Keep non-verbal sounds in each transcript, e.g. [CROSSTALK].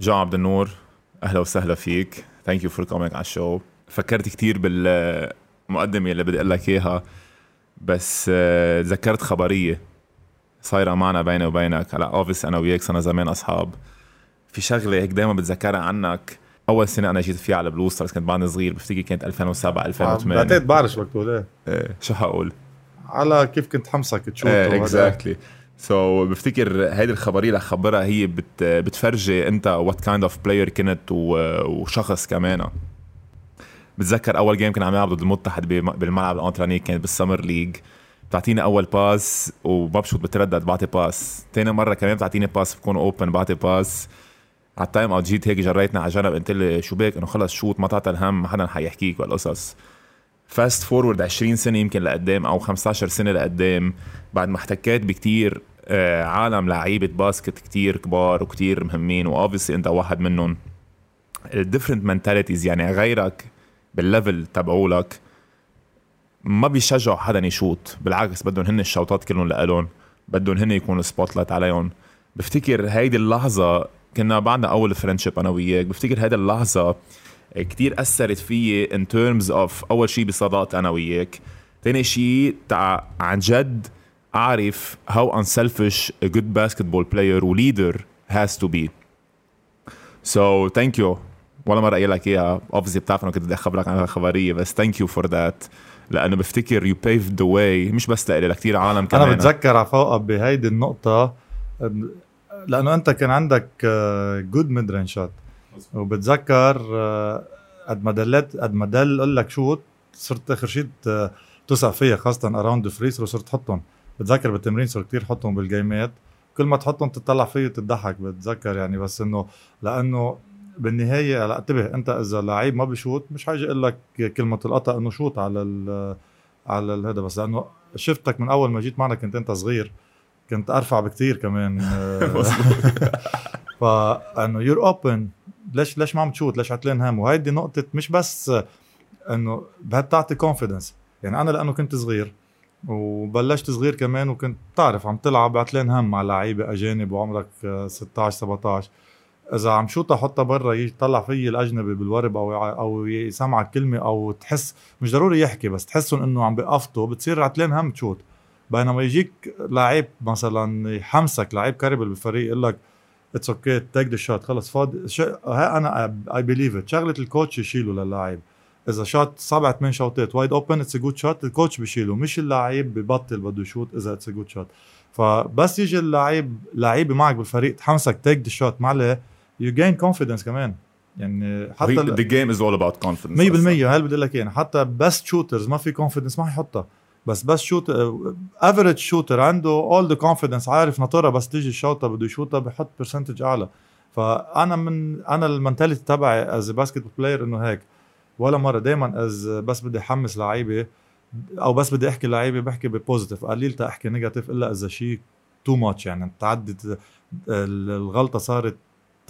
جان عبد النور أهلا وسهلا فيك. thank you for coming على ال show. فكرت كثير بالمقدمة اللي بدي أقول لك إياها بس آه، تذكرت خبرية صايرة معنا بيني وبينك. هلا obviously أنا وياك صرنا زمان أصحاب. في شغلة هيك دائما بتذكرها عنك. أول سنة أنا جيت فيها على Blue Stars كنت بعدني صغير بفتكر كانت 2007 2008 بعتقد بعرف شو بتقول إيه. إيه. شو حقول؟ على كيف كنت حمسك تشوت إيه exactly so so, بفتكر هيدي الخبرية اللي خبرها هي بت بتفرجي انت what kind of player كنت وشخص كمان. بتذكر أول game كنا عم نلعب ضد المتحد بالملعب الأنترانيك كانت بال summer league بتعطيني أول pass وببشط بتردد بعطي pass ثاني مرة كمان بتعطيني pass بكون open بعطي pass على ال time out جيت هيك جريتنا على جنب قلت لي شو بك إنه خلص shoot ما تعتل هم ما حدا حيحكيك والقصص fast forward 20 سنة يمكن لقدام أو 15 سنة لقدام بعد ما احتكيت بكتير عالم لعيبة basket كتير كبار وكتير مهمين و obviously انت واحد منهم. ال different mentalities يعني غيرك بال level تبعولك ما بيشجعوا حدا يشوت بالعكس بدهم هن الشوطات كلهم لإلهم بدهم هن يكونوا spotlight عليهم. بفتكر هيدي اللحظة كنا بعدنا أول friendship أنا وياك بفتكر هيدي اللحظة كتير أثرت فيي in terms of أول شيء بصداقتي أنا وياك ثاني شيء تاع عن جد أعرف how unselfish a good basketball player و leader has to be. So thank you. ولا مرة قايل لك إياها. Obviously بتعرف أنا كنت بدي أخبرك عن الخبرية بس thank you for that. لأنه بفتكر you paved the way مش بس لإلي لكثير عالم كمان. أنا بتذكر على فوق بهيدي النقطة. لأنه أنت كان عندك good mid range shot وبتذكر آه، قد ما دلت قد ما دل أقول لك شوت صرت اخر شيء تسع فيها خاصة اراوند فري صرت تحطهم بتذكر بالتمرين صرت كثير حطهم بالجيمات. كل ما تحطهم تطلع فيه تضحك بتذكر يعني. بس إنه لأنه بالنهاية هلأ انتبه أنت إذا لعيب ما بيشوت مش حاجي أقول لك كلمة القطع إنه شوت على ال على هذا بس لأنه شفتك من أول ما جيت معنا كنت أنت صغير كنت أرفع بكثير كمان. فإنه you're open ليش ليش ما عم تشوت؟ ليش عتلان هم وهيدي نقطة مش بس إنه بتعطي confidence يعني أنا لأنه كنت صغير وبلشت صغير كمان وكنت تعرف عم تلعب عتلان هم مع لعيبة أجانب وعمرك 16 17 إذا عم شوطها حطها برا يطلع فيي الأجنبي بال warm up أو يسمعك كلمة أو تحس مش ضروري يحكي بس تحسهم إنه عم بقفطوا بتصير عتلان هم تشوت. بينما يجيك لعيب مثلا يحمسك لعيب كاربل بالفريق يقول لك it's okay take the shot خلص فاضي هاي أنا I believe it شغلة ال coach يشيله للاعب. إذا شوت سبع ثمان شوطات wide open it's good shot ال coach بيشيله مش اللعيب ببطل بده يشوت إذا it's good shot فبس يجي اللعيب لعيب معك بالفريق تحمسك take the shot ما عليه you gain confidence كمان. يعني حتى the game is all about confidence 100% هل بدي لك يعني حتى best shooters ما في confidence ما حيحطها. بس بس شوت average shooter عنده all the confidence عارف ناطرها بس تيجي الشوطه بده يشوطها بحط percentage أعلى. فأنا من أنا ال mentality تبعي as basketball player إنه هيك. ولا مرة دائما از بس بدي أحمس لعيبة أو بس بدي أحكي لعيبة بحكي ب positive قليل أحكي negative إلا إذا شيء too much يعني. تعدت الغلطة صارت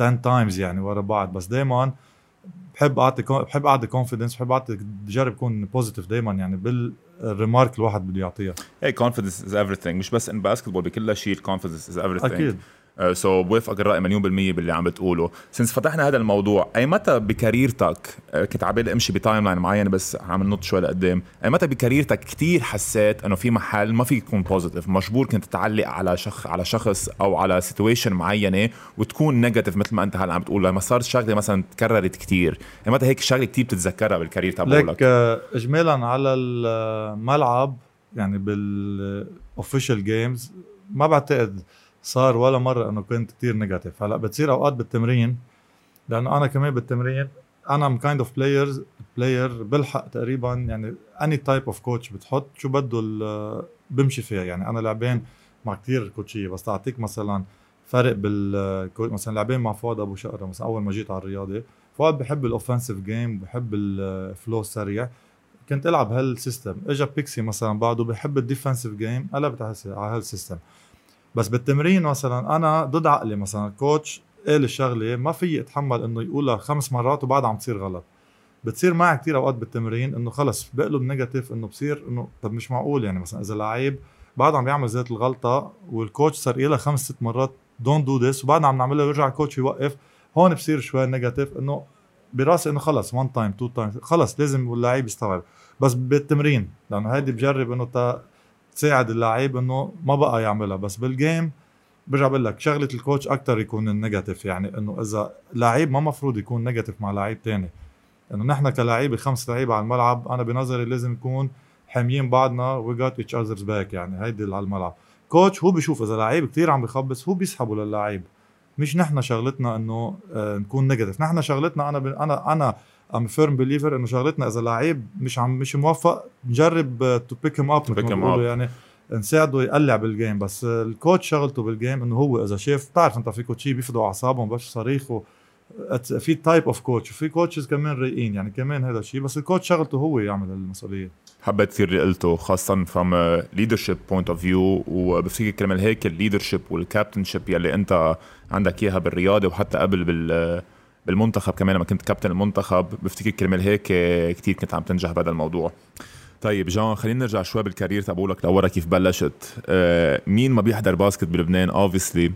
10 times يعني ورا بعض. بس دائما بحب أعطي بحب أعطي confidence بحب أعطي بجرب اكون positive دائما يعني بال remark الواحد بده يعطيها. هي confidence is everything. مش بس إن basketball بكل شيء ال confidence is everything. أكيد. سو uh, بوافقك الرأي مليون بالمية باللي عم بتقوله. since فتحنا هذا الموضوع أي متى ب career تك uh, كنت عبالي أمشي ب timeline معين بس عم نط شوي لقدام أي متى ب career تك كتير حسيت إنه في محل ما فيك تكون positive مجبور كنت تعلق على شخص على شخص أو على situation معينة وتكون negative مثل ما أنت هلا عم بتقول لما صارت شغلة مثلا تكررت كتير. أي متى هيك شغلة كتير بتتذكرها بال career تبعولك؟ لك uh, اجمالا على الملعب يعني بال official games ما بعتقد صار ولا مرة إنه كنت كثير negative هلأ بتصير أوقات بالتمرين لأنه أنا كمان بالتمرين أنا I'm kind of players player بلحق تقريبا يعني any type of coach بتحط شو بده بمشي فيها. يعني أنا لعبان مع كثير coach يه بس تعطيك مثلا فرق بال مثلا لعبين مع فؤاد أبو شقرة مثلا أول ما جيت على الرياضة فؤاد بحب ال offensive game بحب ال flow السريع كنت ألعب هال system. اجى بيكسي مثلا بعده بحب ال defensive game قلبت على هال system. بس بالتمرين مثلا أنا ضد عقلي مثلا coach قال الشغلة ما في أتحمل إنه يقولها خمس مرات وبعد عم تصير غلط. بتصير معي كثير أوقات بالتمرين إنه خلص بقلب negative إنه بصير إنه طب مش معقول يعني مثلا إذا لعيب بعد عم بيعمل ذات الغلطة وال coach صار لها خمس ست مرات don't do this وبعد عم نعملها يرجع ال coach يوقف هون بصير شوي negative إنه براسي إنه خلص one time two time خلص لازم اللاعب يستوعب. بس بالتمرين لأنه هيدي بجرب إنه تساعد اللاعب إنه ما بقى يعملها. بس بال game برجع بقول لك شغلة ال coach أكثر يكون ال negative يعني إنه إذا لعيب ما مفروض يكون negative مع لعيب تاني. إنه نحن كلاعيبة خمس لعيبة على الملعب أنا بنظري لازم نكون حاميين بعضنا we got each other's back يعني هيدي على الملعب. coach هو بيشوف إذا لعيب كثير عم بخبص هو بيسحبه للعيب. مش نحن شغلتنا إنه آه، نكون negative نحن شغلتنا أنا. أنا أنا I'm firm believer إنه شغلتنا إذا لعيب مش عم مش موفق نجرب to pick him up. يعني نساعده يقلع بال game بس ال coach شغلته بال game إنه هو إذا شاف بتعرف أنت في coach ي بيفضوا أعصابهم بس صريخ في type of coach وفي coaches كمان رايقين يعني كمان هذا الشيء بس ال coach شغلته هو يعمل المسؤولية. حبيت كثير اللي قلته خاصة from a leadership point of view. وبفتكر كرمال هيك ال leadership وال captainship يلي أنت عندك إياها بالرياضة وحتى قبل بال بالمنتخب كمان لما كنت كابتن المنتخب بفتكر كرمال هيك كثير كنت عم تنجح بهذا الموضوع. طيب جان خلينا نرجع شوي بال career تبعولك لورا كيف بلشت. آه، مين ما بيحضر basket بلبنان؟ obviously.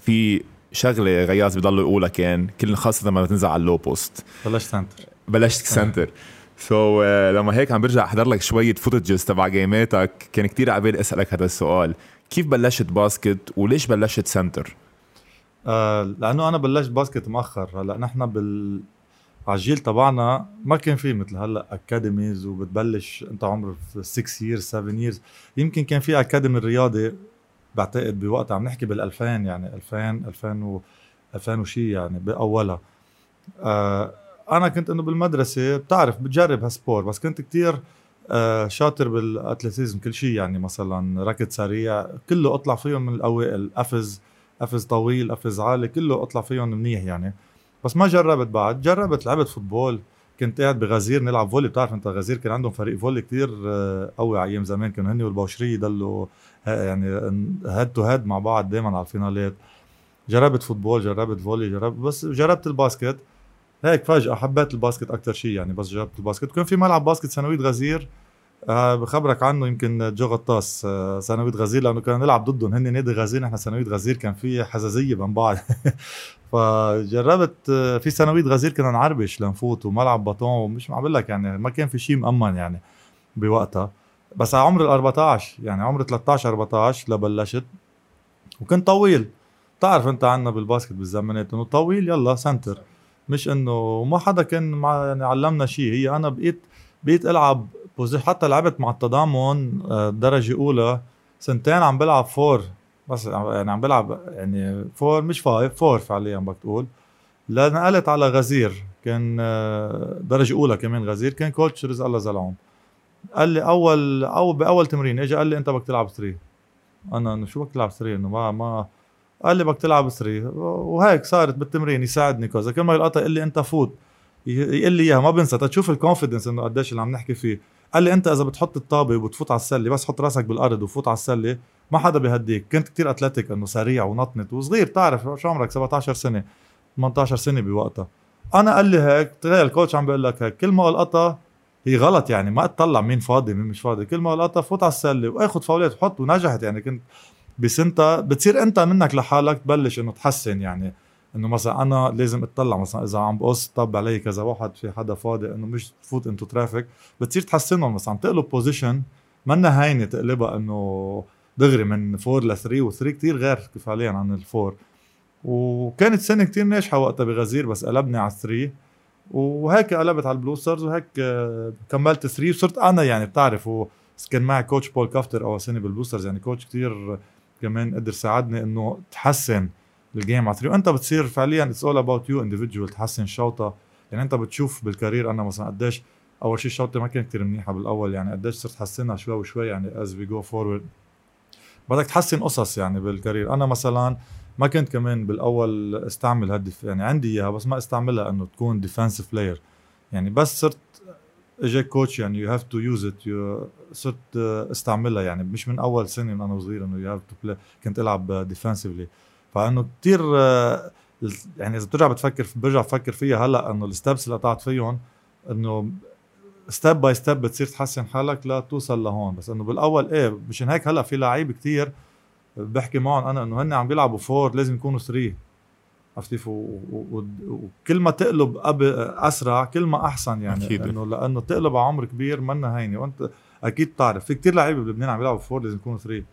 في شغلة غياز بضل يقولها كان كل خاصة لما تنزل على ال low post. بلشت center. بلشت center. سو so, uh, لما هيك عم برجع أحضر لك شوية footages تبع game اتك كان كتير عبالي أسألك هذا السؤال. كيف بلشت basket وليش بلشت center؟ آه لأنه أنا بلشت basket مؤخر هلأ نحن بال على الجيل تبعنا ما كان في مثل هلأ academies وبتبلش أنت عمرك 6 years 7 years يمكن كان في academy الرياضي بعتقد بوقتها عم نحكي بال 2000 يعني 2000 2000 و 2000 وشي يعني بأولها. آه أنا كنت إنه بالمدرسة بتعرف بتجرب هال sport بس كنت كتير آه شاطر بال athlétisme كل شيء يعني مثلا ركض سريع كله أطلع فيهم من الأوائل قفز قفز طويل قفز عالي كله أطلع فيهم منيح يعني. بس ما جربت بعد جربت لعبت football. كنت قاعد بغزير نلعب volley. بتعرف أنت غزير كان عندهم فريق volley كتير آه، قوي على أيام زمان. كانوا هني والبوشري يضلوا آه، يعني head to head مع بعض دائما على الفينالات. جربت football جربت volley جربت بس جربت ال basket. هيك فجأة حبيت ال basket أكتر شيء يعني. بس جربت ال basket. وكان في ملعب basket ثانوية غزير. آه بخبرك عنه يمكن جو غطاس آه ثانوية غزير لأنه كنا نلعب ضدهم هن نادي غزير نحن ثانوية غزير كان في حزازية بين بعض. [LAUGHS] فجربت آه في ثانوية غزير كنا نعربش لنفوت وملعب بطون ومش عم لك يعني ما كان في شيء مأمن يعني بوقتها. بس على عمر ال 14 يعني عمر 13 14 لبلشت. وكنت طويل. بتعرف أنت عنا بال basket بالزمانات إنه طويل يلا center. مش إنه ما حدا كان مع يعني علمنا شيء. هي أنا بقيت بقيت ألعب حتى لعبت مع التضامن آه، درجة أولى. سنتين عم بلعب four. بس يعني عم بلعب يعني four مش five four فعليا بدك تقول. لنقلت على غزير. كان آه، درجة أولى كمان غزير. كان coach رزق الله زلعوم قال لي أول أو بأول تمرين اجى قال لي أنت بدك تلعب 3 أنا شو بدك تلعب 3 إنه ما ما. قال لي بدك تلعب 3 وهيك صارت بالتمرين. يساعدني كذا. كل ما يلقطها يقول لي أنت فوت. يقول لي إياها ما بنسى. تشوف ال confidence إنه قديش اللي عم نحكي فيه. قال لي أنت إذا بتحط الطابة وبتفوت على السلة بس حط راسك بالأرض وفوت على السلة ما حدا بيهديك. كنت كتير athletic إنه سريع ونطيط وصغير بتعرف شو عمرك؟ 17 سنة 18 سنة بوقتها. أنا قال لي هيك تخيل ال coach عم بيقول لك هيك كل ما ألقطها هي غلط يعني ما تطلع مين فاضي مين مش فاضي. كل ما ألقطها فوت على السلة وآخذ فاولات وحط ونجحت يعني. كنت بسنتها بتصير أنت منك لحالك تبلش إنه تحسن يعني. إنه مثلا أنا لازم اطلع مثلا إذا عم بقص طب علي كذا واحد في حدا فاضي إنه مش تفوت into traffic بتصير تحسنهم مثلا عم تقلب position منا هينة تقلبها إنه دغري من 4 ل 3 و3 كثير غير فعليا عن ال four وكانت سنة كتير ناجحة وقتها بغزير بس قلبني على 3 وهيك قلبت على ال Bluestars وهيك كملت 3 وصرت أنا يعني بتعرف كان معي coach بول كافتر اول سنة بالبلو ستارز يعني coach كتير كمان قدر ساعدني إنه تحسن ال game على 3 وأنت بتصير فعليا it's all about you individual تحسن شوطة. يعني أنت بتشوف بال career أنا مثلا قديش أول شيء شوطتي ما كانت كثير منيحة بالأول يعني قديش صرت حسنها شوي وشوي يعني as we go forward بدك تحسن قصص يعني بال career. أنا مثلا ما كنت كمان بالأول استعمل هال defense يعني عندي إياها بس ما استعملها إنه تكون defensive player يعني بس صرت اجاك coach يعني you have to use it صرت استعملها يعني مش من أول سنة من أنا وصغير إنه you have to play كنت ألعب defensively فإنه كثير يعني إذا بترجع بتفكر برجع بفكر فيها هلأ إنه ال steps اللي قطعت فيهم إنه step by step بتصير تحسن حالك لتوصل لهون. بس إنه بالأول إيه مشان هيك هلأ في لعيب كتير بحكي معهم أنا إنه هن عم بيلعبوا four لازم يكونوا three عرفت كيف؟ وكل ما تقلب أسرع كل ما أحسن يعني. أكيد. انه لأنه تقلب على عمر كبير منا هينه وأنت أكيد بتعرف في كتير لعيبة بلبنان عم يلعبوا four لازم يكونوا three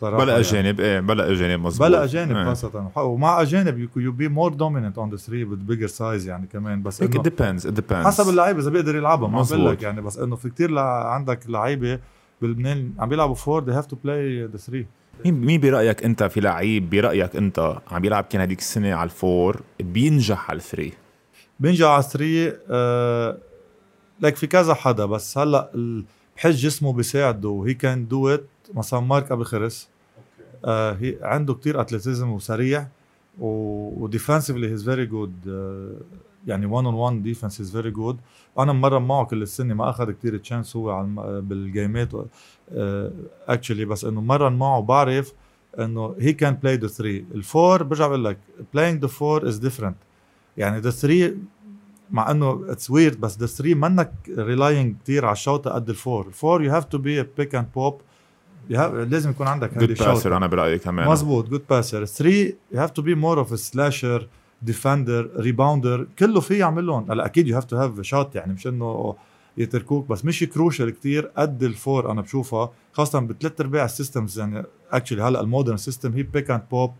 صراحة بلا يعني. أجانب إيه بلا أجانب مزبوط بلا أجانب إيه. خاصه ومع أجانب you be more dominant on the 3 with bigger size يعني كمان. بس هيك إنه depends depends حسب اللعيبه إذا بيقدر يلعبها ما بقول. لك يعني. بس إنه في كتير لع- عندك لعيبة بلبنان عم بيلعبوا four they have to play the 3 مين مين برأيك أنت في لعيب برأيك أنت عم يلعب كان هذيك السنة على ال four بينجح على ال three بينجح على 3 آه لك في كذا حدا. بس هلأ بحس جسمه بيساعده he can do it مثلا مارك ابو خرس آه هي عنده كتير athleticism وسريع و defensively he's very good يعني 1 on 1 defense is very good أنا مرن معه كل السنة ما أخذ كتير chance هو على الم- بالجيمات actually بس إنه مرن معه بعرف إنه he can play the 3 ال four برجع بقول لك playing the 4 is different يعني the 3 مع إنه it's weird بس the 3 منك relying كثير على الشوطه قد ال four ال four you have to be pick and pop لازم يكون عندك هذه good passer أنا برأيي كمان. مزبوط good passer 3 you have to be more of slasher defender rebounder كله في يعملهم هلا أكيد you have to have shoot يعني مش إنه يتركوك بس مش crucial كتير. قد ال four أنا بشوفها خاصة بثلاث أرباع ال systems يعني. actually هلا ال modern system هي pick and pop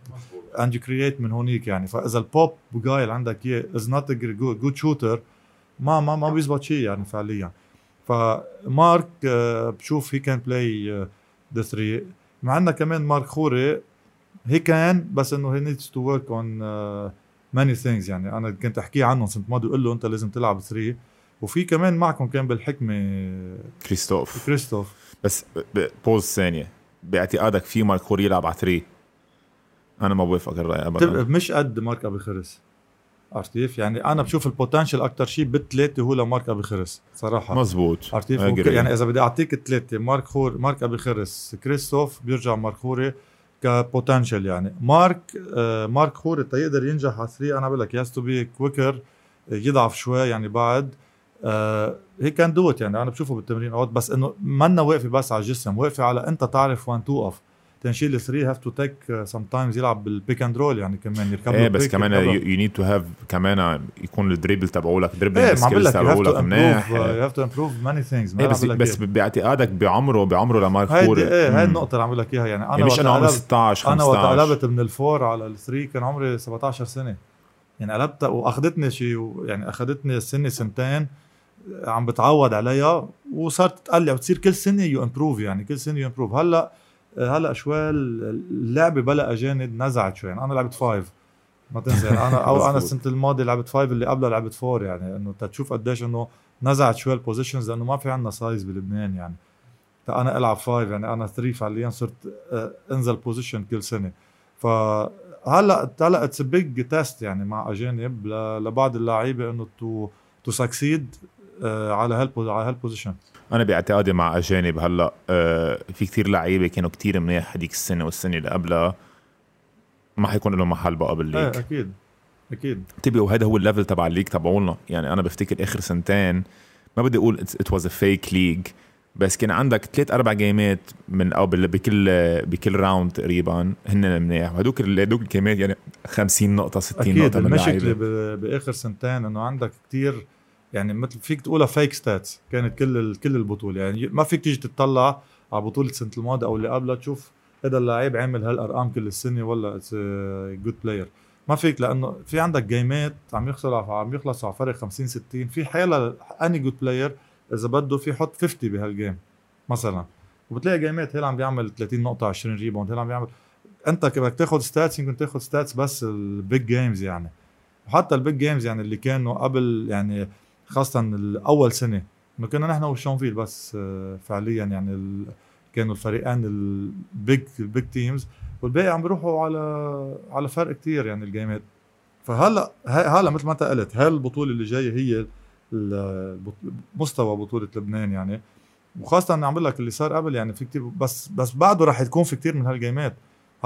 and you create من هونيك يعني. فإذا البوب جاي اللي عندك اياه is not good shooter ما ما ما بيزبط شيء يعني فعليا. فمارك آه، بشوف he can play the 3 مع عندنا كمان مارك خوري he can بس إنه he needs to work on many things يعني أنا كنت احكي معه سنه ماضي أقول له أنت لازم تلعب 3 وفي كمان معكم كان بالحكمة كريستوف. كريستوف. بس pause ثانية. باعتقادك في مارك خوري يلعب على 3 أنا ما بوافقك الرأي ابدا. مش قد مارك أبي خرس. عرفت كيف؟ يعني أنا بشوف ال potential أكثر شيء بالثلاثه هو لمارك أبي خرس صراحة مزبوط عرفت كيف؟ يعني إذا بدي أعطيك ثلاثة مارك خور مارك أبي خرس كريستوف بيرجع مارك خوري ك potential يعني مارك آه مارك خوري تيقدر ينجح على 3 أنا بقول لك he has to be quicker يضعف شوي يعني بعد هي كان دوت يعني أنا بشوفه بالتمرين اوقات بس إنه منا واقفة بس على الجسم واقفة على أنت تعرف وين توقف تنشيل 3 هاف تو تيك سم تايمز يلعب بالبيك اند رول يعني كمان يركب إيه بس كمان يو نيد تو هاف كمان يكون الدريبل تبعولك دريبل إيه سكيلز لك تو تبعولك منيح يو هاف تو امبروف ماني ثينجز إيه بس بس باعتقادك بعمره بعمره لمارك خوري إيه هاي مم. النقطة اللي عم لك إياها. يعني أنا يعني مش انه عمره قلبت 16 أنا وقت 15 قلبت من ال four على ال three كان عمري 17 سنة. يعني قلبت وأخذتني شيء يعني أخذتني سنة سنتين عم بتعود عليها وصارت تقلع وتصير كل سنة you improve يعني كل سنة you improve هلأ هلا شوي اللعبة بلا أجانب نزعت شوي. يعني أنا لعبت five ما تنسى. يعني أنا أو أنا مزبوط. [LAUGHS] السنة الماضية لعبت five اللي قبلها لعبت four يعني إنه تشوف قديش إنه نزعت شوي ال positions لأنه ما في عندنا size بلبنان يعني. أنا ألعب five يعني أنا 3 فعليا صرت آه، أنزل position كل سنة. فهلا هلا it's big test يعني مع أجانب لبعض اللعيبة إنه to to succeed على هال على هال position أنا باعتقادي مع أجانب هلأ آه في كتير لعيبة كانوا كتير منيح هذيك السنة والسنة اللي قبلها. ما حيكون لهم محل بقى بال league. أكيد أكيد. انتبهوا وهذا هو ال level تبع ال league تبعولنا. يعني أنا بفتكر آخر سنتين ما بدي أقول it was a fake league بس كان عندك ثلاث أربع جيمات من أو بكل بكل round تقريبا هن منيح. وهدوك هدوك الجيمات يعني 50 نقطة 60 أكيد نقطة من المشكلة بآخر سنتين إنه عندك كتير يعني مثل فيك تقولها fake stats كانت كل كل البطولة. يعني ما فيك تيجي تطلع على بطولة سنه الماضي أو اللي قبلها تشوف هذا اللاعب عامل هالأرقام كل السنة ولا good player ما فيك لأنه في عندك جيمات عم يخسر عم يخلصوا على فرق 50 60 في حيلا اني good player إذا بده في يحط 50 بهال game مثلا. وبتلاقي جيمات هيل عم بيعمل 30 نقطة 20 rebound هيل عم بيعمل. أنت بدك تاخذ stats يمكن تاخذ stats بس ال big games يعني. وحتى ال big games يعني اللي كانوا قبل يعني خاصة الأول سنة. انه كنا نحن وشونفيل بس آه، فعليا يعني ال... كانوا الفريقين ال big ال big teams والباقي عم بيروحوا على على فرق كتير يعني الجيمات. فهلأ هلأ مثل ما أنت قلت هاي البطولة اللي جاية هي مستوى بطولة لبنان يعني؟ وخاصة عم بقول لك اللي صار قبل يعني في كتير بس بس بعده رح تكون في كتير من هالجيمات.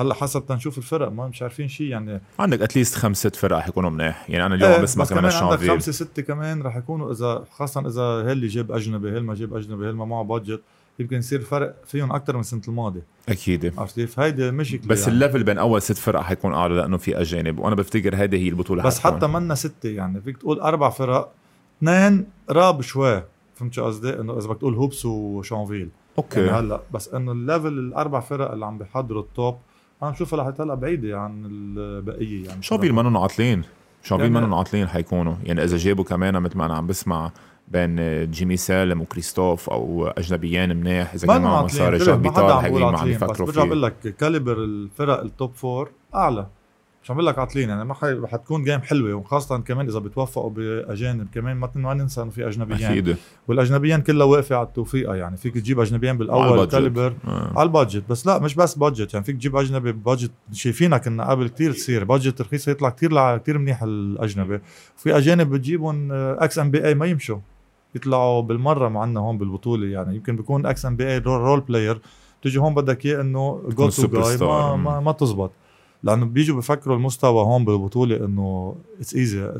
هلأ حسب تنشوف الفرق ما مش عارفين شيء يعني. عندك at least خمس ست فرق حيكونوا منيح. يعني أنا اليوم إيه، بسمع بس كمان كمان عندك الشانفيل خمسة ستة كمان رح يكونوا إذا خاصة إذا اللي جاب أجنبي هل ما جاب أجنبي هل ما معه budget يمكن يصير فرق فيهم أكثر من السنة الماضيه أكيد. عرفت كيف؟ هيدي مشكلة بس يعني. ال level بين أول ست فرق حيكون أعلى لأنه في أجانب. وأنا بفتكر هيدي هي البطولة بس. حتى منا ستة يعني. فيك تقول أربع فرق. اثنين وراهم شوي. فهمت شو قصدي؟ إنه إذا بدك تقول هوبس وشانفيل. أوكي. يعني هلأ بس إنه ال level الأربع فرق اللي عم بيحضروا ال top أنا بشوفها لحد هلا بعيدة عن البقية يعني شوفيل منهم عاطلين؟ شو في ال يعني- منهم عاطلين حيكونوا؟ يعني إذا جابوا كمان مثل ما أنا عم بسمع بين جيمي سالم وكريستوف أو أجنبيين منيح إذا ما كان معهم مصاري جاب ما حدا بيطال عم حقيقي ما عم عاطلين بس يفكروا برجع بقول فيه لك caliber الفرق ال top four أعلى. مش عم بقول لك عاطلين يعني ما. حتكون جيم حلوة وخاصة كمان إذا بتوفقوا بأجانب كمان ما ما ننسى إنه في أجنبيين أكيد والأجنبيين كلها واقفة على التوفيقه يعني فيك تجيب أجنبيين بالأول. caliber آه. على ال budget بس لا مش بس budget يعني فيك تجيب أجنبي budget شايفينها كنا قبل كتير تصير budget رخيصة يطلع كتير لع... كتير منيح الأجنبي في أجانب بتجيبهم ex NBA ما يمشوا يطلعوا بالمرة معنا هون بالبطولة يعني يمكن بيكون ex NBA role player تيجي هون بدك إياه إنه جو تو جاي. ما, ما ما تزبط لأنه بيجوا بفكروا المستوى هون بالبطولة إنه it's easy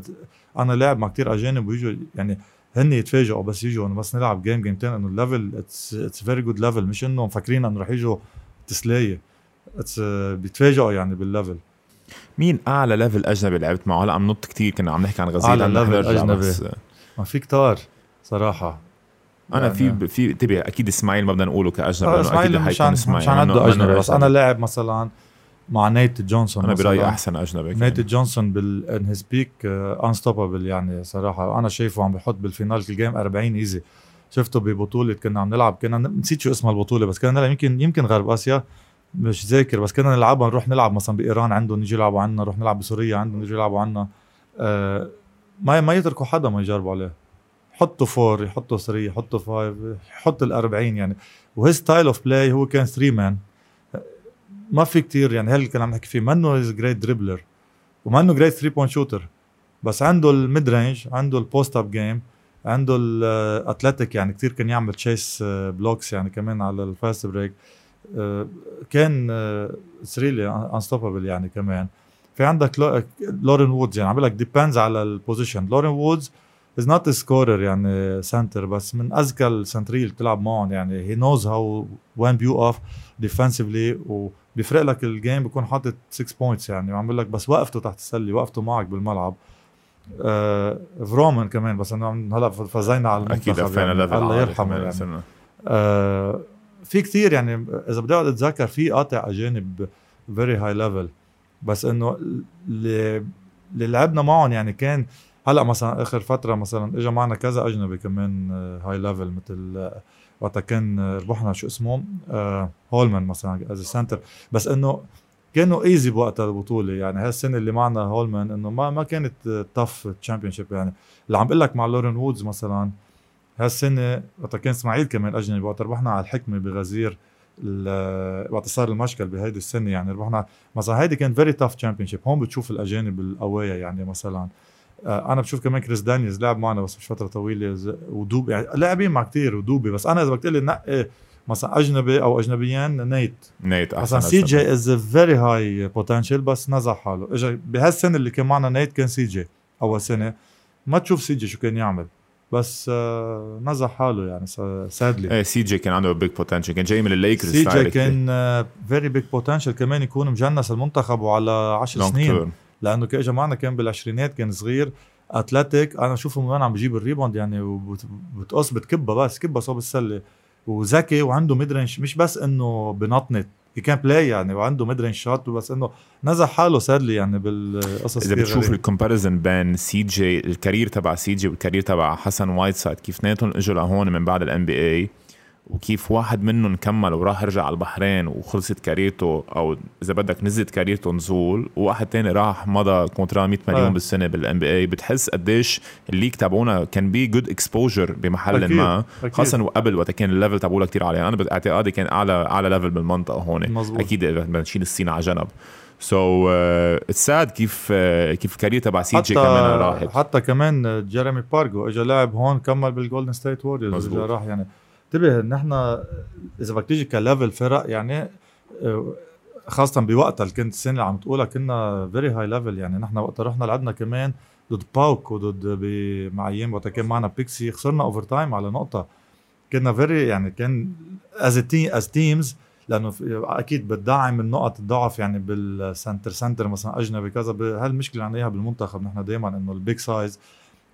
أنا لاعب مع كتير أجانب ويجوا يعني هن يتفاجئوا بس يجوا إنه بس نلعب game جيمتين إنه ال level it's it's very good level مش انه مفكرين إنه رح يجوا تسلاية. it's بيتفاجئوا يعني بال level مين أعلى level أجنبي لعبت معه؟ هلا عم نط كثير كنا عم نحكي عن level نرجع أجنبي. بس ما في كتار صراحة. أنا يعني- في في انتبه أكيد اسماعيل ما بدنا نقوله كأجنبي آه، اسماعيل أكيد مش عن اسماعيل مش عنده أجنبي. بس أنا لاعب مثلا مع نيت جونسون أنا برأيي. أحسن أجنبي نيت كان. جونسون بال in his peak unstoppable يعني صراحة. أنا شايفه عم بحط بال final كل game 40 easy شفته ببطولة كنا عم نلعب كنا نسيت شو اسمها البطولة بس كنا نلعب يمكن يمكن غرب آسيا مش ذاكر بس كنا نلعبها نروح نلعب مثلا بإيران عندهم نيجي يلعبوا عنا نروح نلعب بسوريا عندهم نيجي يلعبوا عنا. آه ما ما يتركوا حدا ما يجربوا عليه. يحطوا four يحطوا 3 يحطوا 5 يحط ال 40 يعني. و his style of play هو كان three man ما في كتير يعني هل كنا عم نحكي فيه منه great dribbler ومنه great 3 point shooter بس عنده ال mid-range عنده ال post up game عنده ال athletic يعني كتير كان يعمل chase blocks يعني كمان على ال fast break كان really unstoppable يعني كمان. في عندك لو- لورين وودز يعني عم لك depends على ال position لورين وودز is not scorer يعني center بس من أذكى السنتريه اللي بتلعب معهم يعني he knows how وين بيوقف defensively وبيفرق لك ال game بيكون حاطط 6 points يعني وعم بقول لك بس وقفته تحت السلة وقفته معك بالملعب آه فريمان كمان بس إنه عم- هلأ فزينا على المنتخب أكيد يعني level الله يرحمه يعني. آه في كتير يعني إذا بدي أقعد أتذكر في قاطع أجانب very high level بس إنه اللي اللي لعبنا معهم يعني كان هلأ مثلا آخر فترة مثلا اجى معنا كذا أجنبي كمان high level مثل آه، وقتها كان آه، ربحنا شو اسمه آه هولمان مثلا as center بس إنه كانوا easy بوقتها البطولة. يعني هالسنة اللي معنا هولمان إنه ما ما كانت tough championship يعني اللي عم بقول لك مع لورين وودز مثلا هالسنة وقتها كان إسماعيل كمان أجنبي. وقت ربحنا على الحكمة بغزير وقت صار المشكل بهيدي السنة. يعني ربحنا مثلا هيدي كان very tough champion هون بتشوف الأجانب القوايا يعني مثلا. آه، أنا بشوف كمان كريس دانيز لعب معنا بس مش فترة طويلة ودوبي يعني لاعبين مع كتير ودوبي بس أنا إذا بدك تقول لي نقي مثلا أجنبي أو اجنبيين نيت. نيت أحسن مثلا سي. جي is very high potential بس نزع حاله. اجى بهالسنة اللي كان معنا نيت كان سي جي أول سنة. ما تشوف سي جي شو كان يعمل. بس آه نزع حاله يعني sadly إيه سي جي كان عنده big potential كان جاي من الليكرز سي جي كان very big potential كمان يكون مجنس المنتخب وعلى 10 سنين. لأنه كان اجى معنا كان بالعشرينات كان صغير athletic أنا أشوفه من وين عم بجيب ال rebound يعني وبتقص بتكبها بس كبها صوب السلة وذكي وعنده mid-range مش بس إنه بنطنط هي كان play يعني وعنده mid-range shot بس إنه نزع حاله sadly يعني بالقصص إذا بتشوف. ال comparison بين سي جي ال career تبع سي جي وال career تبع حسن وايت سايد كيف اثنيناتهم إجوا لهون من بعد ال NBA وكيف واحد منهم كمل وراح رجع على البحرين وخلصت كاريرته أو إذا بدك نزلت كاريرته نزول وواحد تاني راح مضى contrat 100 مليون آه. بالسنة بال NBA بتحس قديش ال league تبعونا كان be good exposure بمحل أكيد. ما أكيد. خاصه وقبل وقت كان ال level تبعونا كتير عالي أنا باعتقادي كان أعلى أعلى level بالمنطقة هون مزبوط. أكيد بدنا نشيل الصين على جنب so it's sad كيف uh, كيف ال career تبع سي جي كمان راحت حتى كمان جيريمي بارجو اجى لعب هون كمل بالجولدن ستيت ووريرز. اجى راح يعني انتبه نحن اذا بدك تيجي ك level فرق يعني آه، خاصة بوقتها اللي كنت السنة اللي عم تقولها كنا very high level يعني نحن وقتها رحنا لعبنا كمان ضد باوك وضد ب- مع أيام وقتها كان معنا بيكسي خسرنا overtime على نقطة. كنا very يعني كان as as teams لأنه أكيد بتدعم النقط الضعف يعني بال center center مثلا أجنبي كذا هالمشكلة عندنا إياها بالمنتخب. نحن دائما إنه ال big size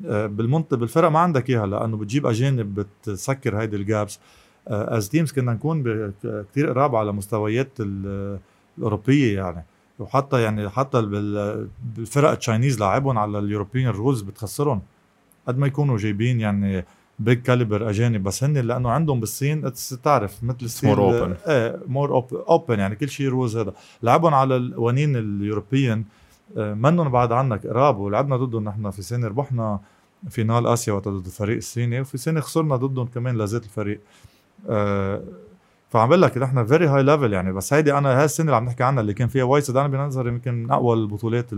بالمنطق بالفرق ما عندك إياها لأنه بتجيب أجانب بتسكر هيدي ال gaps. as teams كنا نكون كثير قراب على مستويات الأوروبية يعني. وحتى يعني حتى بالفرق ال Chinese لاعبهم على ال European rules بتخسرهم. قد ما يكونوا جايبين يعني big caliber أجانب بس هن لأنه عندهم بالصين تعرف مثل الصين more open إيه more open يعني كل شيء rules هذا. لعبهم على القوانين ال European آه، منهم بعد عنك قراب ولعبنا ضدهم نحن في سنه ربحنا final آسيا وقت ضد الفريق الصيني وفي سنه خسرنا ضدهم كمان لذات الفريق. أه فعم بقول لك نحن very high level يعني بس هيدي أنا هاي السنة اللي عم نحكي عنها اللي كان فيها وايد أنا بنظري يمكن من أقوى البطولات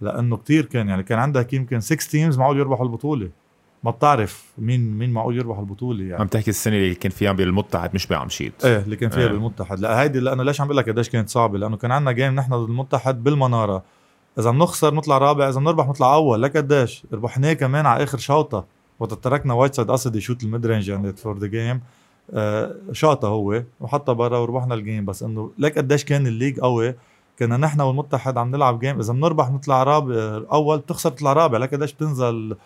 لأنه كتير كان يعني كان عندك يمكن 6 teams معقول يربحوا البطولة. ما بتعرف مين مين معقول يربح البطولة يعني. عم تحكي السنة اللي كان فيها بالمتحد مش بعمشيت إيه اللي كان فيها إيه. بالمتحد لا هيدي لأنه ليش عم بقول لك قديش كانت صعبة؟ لأنه كان عندنا game نحن ضد المتحد بالمنارة. إذا بنخسر نطلع رابع إذا بنربح نطلع أول. لك قديش؟ ربحناه كمان على آخر شوطة. وقت تركنا Whiteside قصد يشوت ال mid range يعني for the game شاطه هو. وحطها برا وربحنا ال game بس إنه لك قديش كان ال league قوي. كنا نحن والمتحد عم نلعب game إذا بنربح نطلع رابع أول بتخسر تطلع رابع. لك قديش بتنزل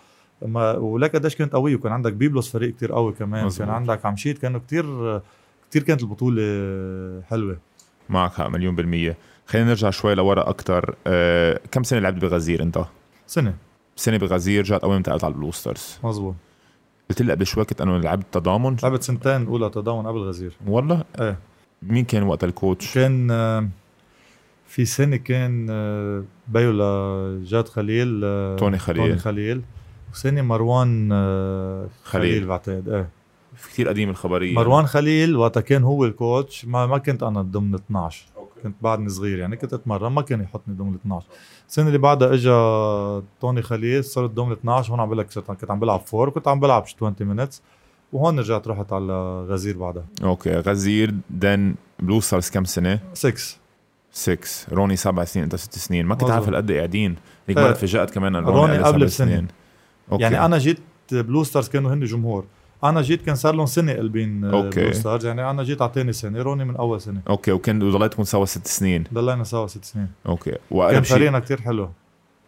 ما ولك قديش كانت قوية وكان عندك بيبلوس فريق كتير قوي كمان. مزبوط. كان عندك عمشيت كانوا كتير كتير كانت البطولة حلوة. معك حق مليون بالمية. خلينا نرجع شوي لورا أكتر. أه كم سنة لعبت بغزير أنت؟ سنة. سنة بغزير رجعت ما انتقلت على ال Blue Stars. مزبوط قلت لي قبل شوي كنت أنا لعبت تضامن. لعبت سنتين أولى تضامن قبل غزير. والله؟ إيه. مين كان وقت ال coach؟ كان في سنة كان آه، بيو لجاد خليل آه، توني خليل. توني خليل. وسنة مروان آه، خليل, خليل. بعتقد. إيه. كثير قديم الخبرية. مروان خليل وقتها كان هو ال coach. ما ما كنت أنا ضمن 12 okay. كنت بعدني صغير يعني كنت أتمرن ما كان يحطني ضمن 12 السنة اللي بعدها اجى توني خليل صرت ضمن 12 هون عم بقول لك كنت عم بلعب four كنت عم بلعب 20 minutes وهون رجعت رحت على غزير بعدها. okay غزير then Blue Stars كم سنة؟ 6 6 روني سبع سنين أنت ست سنين. ما كنت عارف هالقد قاعدين. هيك مرة تفاجأت كمان روني, روني قبل بسنين okay. يعني أنا جيت Blue Stars كانوا هن جمهور. أنا جيت كان صار لهم سنة قلبين okay. Blue Stars. يعني أنا جيت على ثاني سنة. روني من أول سنة. okay وكان ضليتكم سوا ست سنين. ضلينا سوا ست سنين. okay. كان فريقنا كثير حلو.